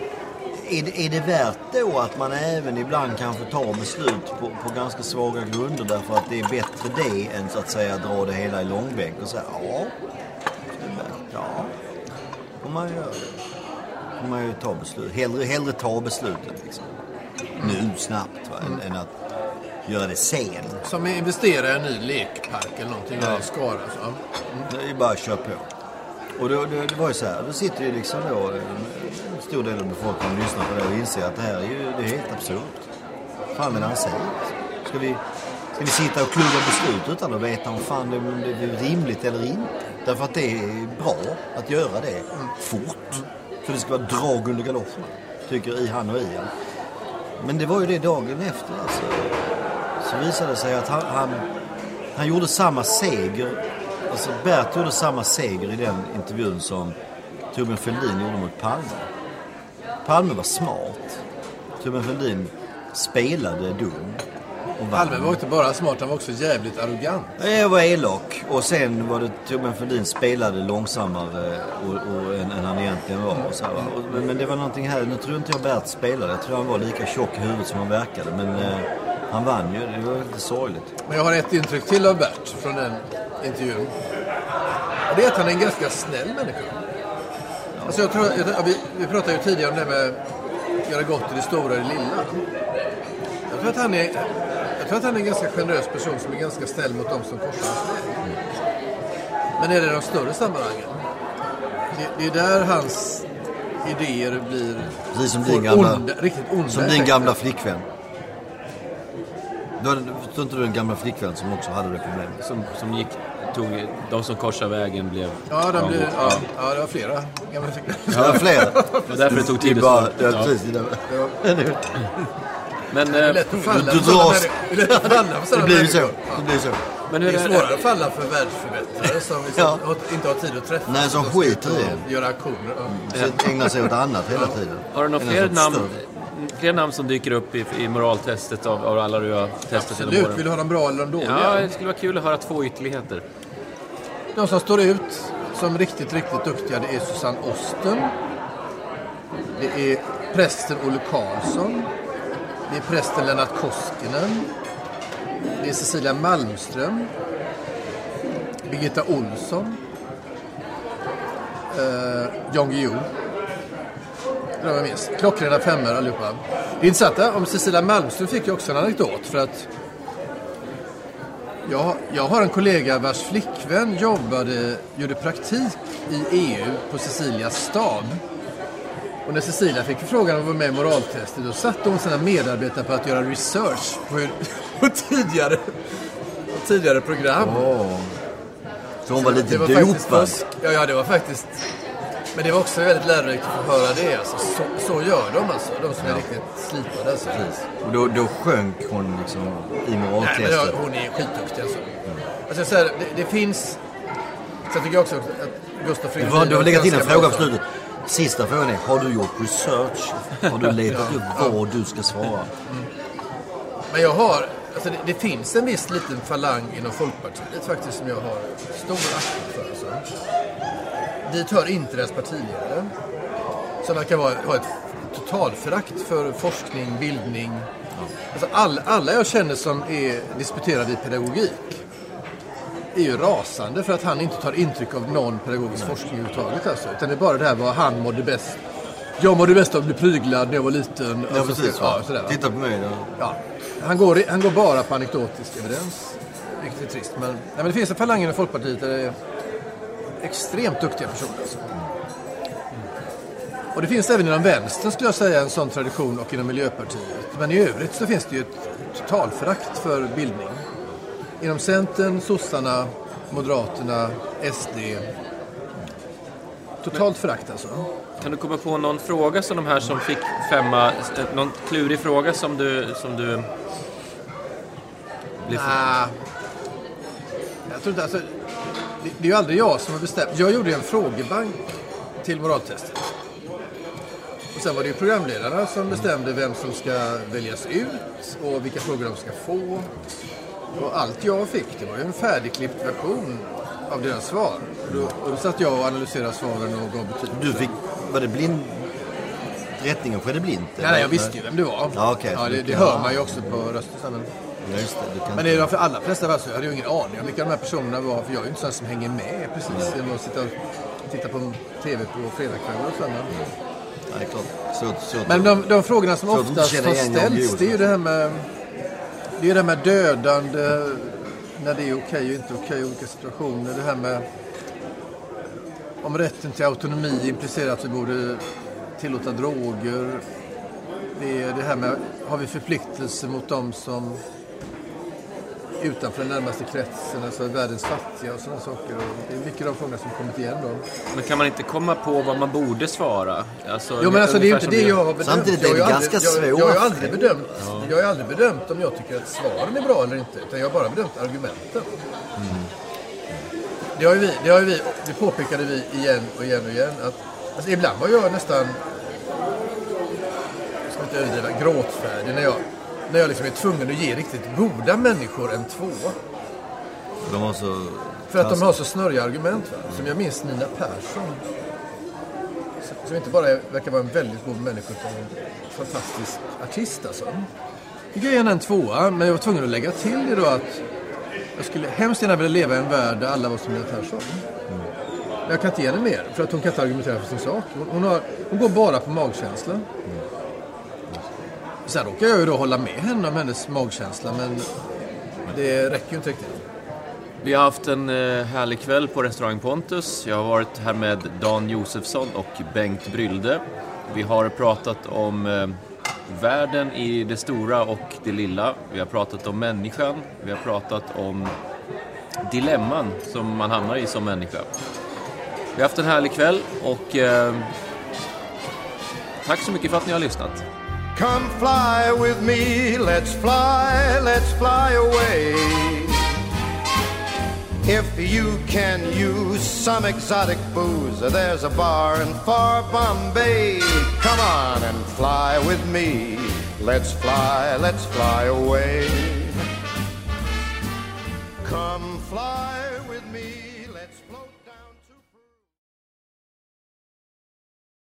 Är det, är det värt då att man även ibland kanske tar beslut på, på ganska svaga grunder därför att det är bättre det än så att säga dra det hela i långbänk och säga ja, det är värt, ja, får man göra det får man ju ta beslut. Hellre, hellre ta beslutet liksom. nu snabbt va, än, än att göra det sen. Som investerar i en ny lekpark eller någonting där i Skara. Så. Det är bara att köra på. Och då, det, det var ju så här, då sitter ju liksom då en en stor del av befolkningen och lyssnar på det och inser att det här är ju det är helt absurt. Fan vill han säga? Ska vi, ska vi sitta och klubba beslut utan att veta om fan det, det är rimligt eller inte? Därför att det är bra att göra det fort. För det ska vara drag under galoscherna. Tycker i han och Ian. Men det var ju det dagen efter alltså. Så visade det sig att han, han, han gjorde samma seger. Alltså Bert gjorde samma seger i den intervjun som Torbjörn Fälldin gjorde mot Palme. Palme var smart. Torbjörn Fälldin spelade dum. Palme var inte bara smart, han var också jävligt arrogant. Jag var elak och sen var det Torbjörn Fälldin spelade långsammare och, och, än, än han egentligen var. Och så här, och, men, men det var någonting här, nu tror inte jag Bert spelade. Jag tror han var lika tjock i huvudet som han verkade. Men eh, han vann ju, det var lite sorgligt. Men jag har ett intryck till av Bert från den intervjun. Och det är att han är en ganska snäll människa. Alltså jag tror, jag, ja, vi, vi pratade ju tidigare om det med att göra gott i det stora och det lilla. Jag tror, att han är, jag tror att han är en ganska generös person som är ganska snäll mot de som korsar hans väg. Men är det de större sammanhangen? Det, det är där hans idéer blir... Precis som din gamla, onda, riktigt onda som din gamla flickvän. Du hade, tror inte du en gamla flickvän som också hade det problemet? Som, som gick, tog, de som korsade vägen blev... Ja, de blir, ja, ja. det var flera gamla flickor. Ja, det var fler. Det var därför det tog tid Det är att bara, ja, precis. Det. Men, Det är eh, lätt att falla Du dras. Det Det blir ju så. Det blir så. men Det hur är är svårare det? att falla för världsförbättrare som Ja. inte har tid att träffas. Nej, som skiter i det. Göra aktioner. Ägnar sig åt annat hela tiden. Har du några fler namn, stöld. Fler namn som dyker upp i, i moraltestet av, av alla du har testat genom Absolut. åren? Vill du ha dem bra eller de dåliga? Ja, det skulle vara kul att höra två ytterligheter. De som står ut som riktigt, riktigt duktiga det är Susanne Osten. Det är prästen Olle Karlsson. Det är prästen Lennart Koskinen. Det är Cecilia Malmström. Birgitta Olsson. Eh, Jan Guillou. Var jag minns. Klockrena femmor allihopa. Det intressanta om Cecilia Malmström fick jag också en anekdot för att jag, jag har en kollega vars flickvän jobbade, gjorde praktik i EU på Cecilias stab. Och när Cecilia fick förfrågan om att vara med i moraltestet då satte hon sina medarbetare på att göra research på, hur, på, tidigare, på tidigare program. Åh. Så hon var lite dopad. Ja, ja, det var faktiskt... Men det var också väldigt lärorikt att få höra det. Alltså, så, så gör de alltså, de som är riktigt slipade. Alltså. Och då, då sjönk hon liksom i Nej, men moraltestet. jag, hon är skitduktig alltså. alltså så här, det, det finns... Sen tycker jag också att Gustaf Du Fridolin... får, du får lägga till en fråga på slutet. Sista frågan är, har du gjort research? Har du letat upp vad du ska svara? Men jag har... Alltså det, det finns en viss liten falang inom Folkpartiet faktiskt som jag har stor aktning för. Alltså. Dit hör inte deras partiledare. Som verkar ha ett totalförakt för forskning, bildning. Alltså all, alla jag känner som är disputerade i pedagogik är ju rasande för att han inte tar intryck av någon pedagogisk forskning överhuvudtaget. Alltså. Utan det är bara det här vad han mådde bäst. Jag mådde bäst av att bli pryglad när jag var liten. Ja, Alltså, precis. ja, sådär? Titta på mig då. Ja, han, går, han går bara på anekdotisk evidens. Vilket är trist. Men, nej, men det finns en falang inom Folkpartiet där det är extremt duktiga personer. Alltså. Och det finns även inom vänstern skulle jag säga en sån tradition och inom Miljöpartiet. Men i övrigt så finns det ju ett totalförakt för bildning. Inom Centern, sossarna, Moderaterna, SD. Totalt förakt alltså. Kan du komma på någon fråga som de här som fick femma, eh, någon klurig fråga som du, som du blev Nej. Jag tror inte, alltså, det, det är ju aldrig jag som har bestämt. Jag gjorde en frågebank till moraltestet. Och sen var det ju programledarna som bestämde vem som ska väljas ut och vilka frågor de ska få. Och allt jag fick, det var ju en färdigklippt version av deras svar. Och då, och då satt jag och analyserade svaren och gav betyg. Du fick, var det blind? Rättningen skedde blint? Nej, nej, jag visste ju vem det var. Ja, okej. ja, det, det hör man ju också på rösten. Ja, just det. Men är de allra flesta fall så jag hade ju ingen aning om vilka de här personerna var. För jag är ju inte sån som hänger med precis. Genom att sitta och titta på TV på fredagskvällar och sådär. Nej, klart. Svårt, svårt. Men de, de frågorna som inte oftast har ställts, det är ju det här med, det är det här med dödande, när det är okej och inte okej i olika situationer. Det här med om rätten till autonomi implicerar att vi borde tillåta droger. Det är det här med, har vi förpliktelser mot dem som utanför den närmaste kretsen, alltså världens fattiga och sådana saker. Och det är mycket av de frågorna som kommit igen då. Men kan man inte komma på vad man borde svara? Alltså, Jo men alltså det är ju inte det jag har bedömt. Samtidigt är Jag har det ganska aldrig, jag, jag har svårt. aldrig bedömt, jag har ju aldrig bedömt om jag tycker att svaren är bra eller inte. Utan jag har bara bedömt argumenten. Det har ju vi, det har ju vi, det påpekade vi igen och igen och igen. Att, alltså ibland var jag nästan, jag ska inte överdriva, gråtfärdig när jag, när jag liksom är tvungen att ge riktigt goda människor en tvåa. De har så... För att de har så snurriga argument. Va? Som jag minns Nina Persson. Som- inte bara verkar vara en väldigt god människa utan en fantastisk artist alltså. Fick jag henne en tvåa, men jag var tvungen att lägga till det då att jag skulle hemskt gärna vilja leva i en värld där alla var som Nina Persson. Men jag kan inte ge henne mer, för att hon kan inte argumentera för sin sak. Hon, hon, har, hon går bara på magkänsla. Sen råkar jag ju då hålla med henne om hennes magkänsla, men det räcker ju inte riktigt. Vi har haft en eh, härlig kväll på restaurang Pontus. Jag har varit här med Dan Josefsson och Bengt Brylde. Vi har pratat om eh, världen i det stora och det lilla. Vi har pratat om människan. Vi har pratat om dilemman som man hamnar i som människa. Vi har haft en härlig kväll och eh, tack så mycket för att ni har lyssnat. Come fly with me, let's fly, let's fly away. If you can use some exotic booze, there's a bar in far Bombay. Come on and fly with me. Let's fly, let's fly away. Come fly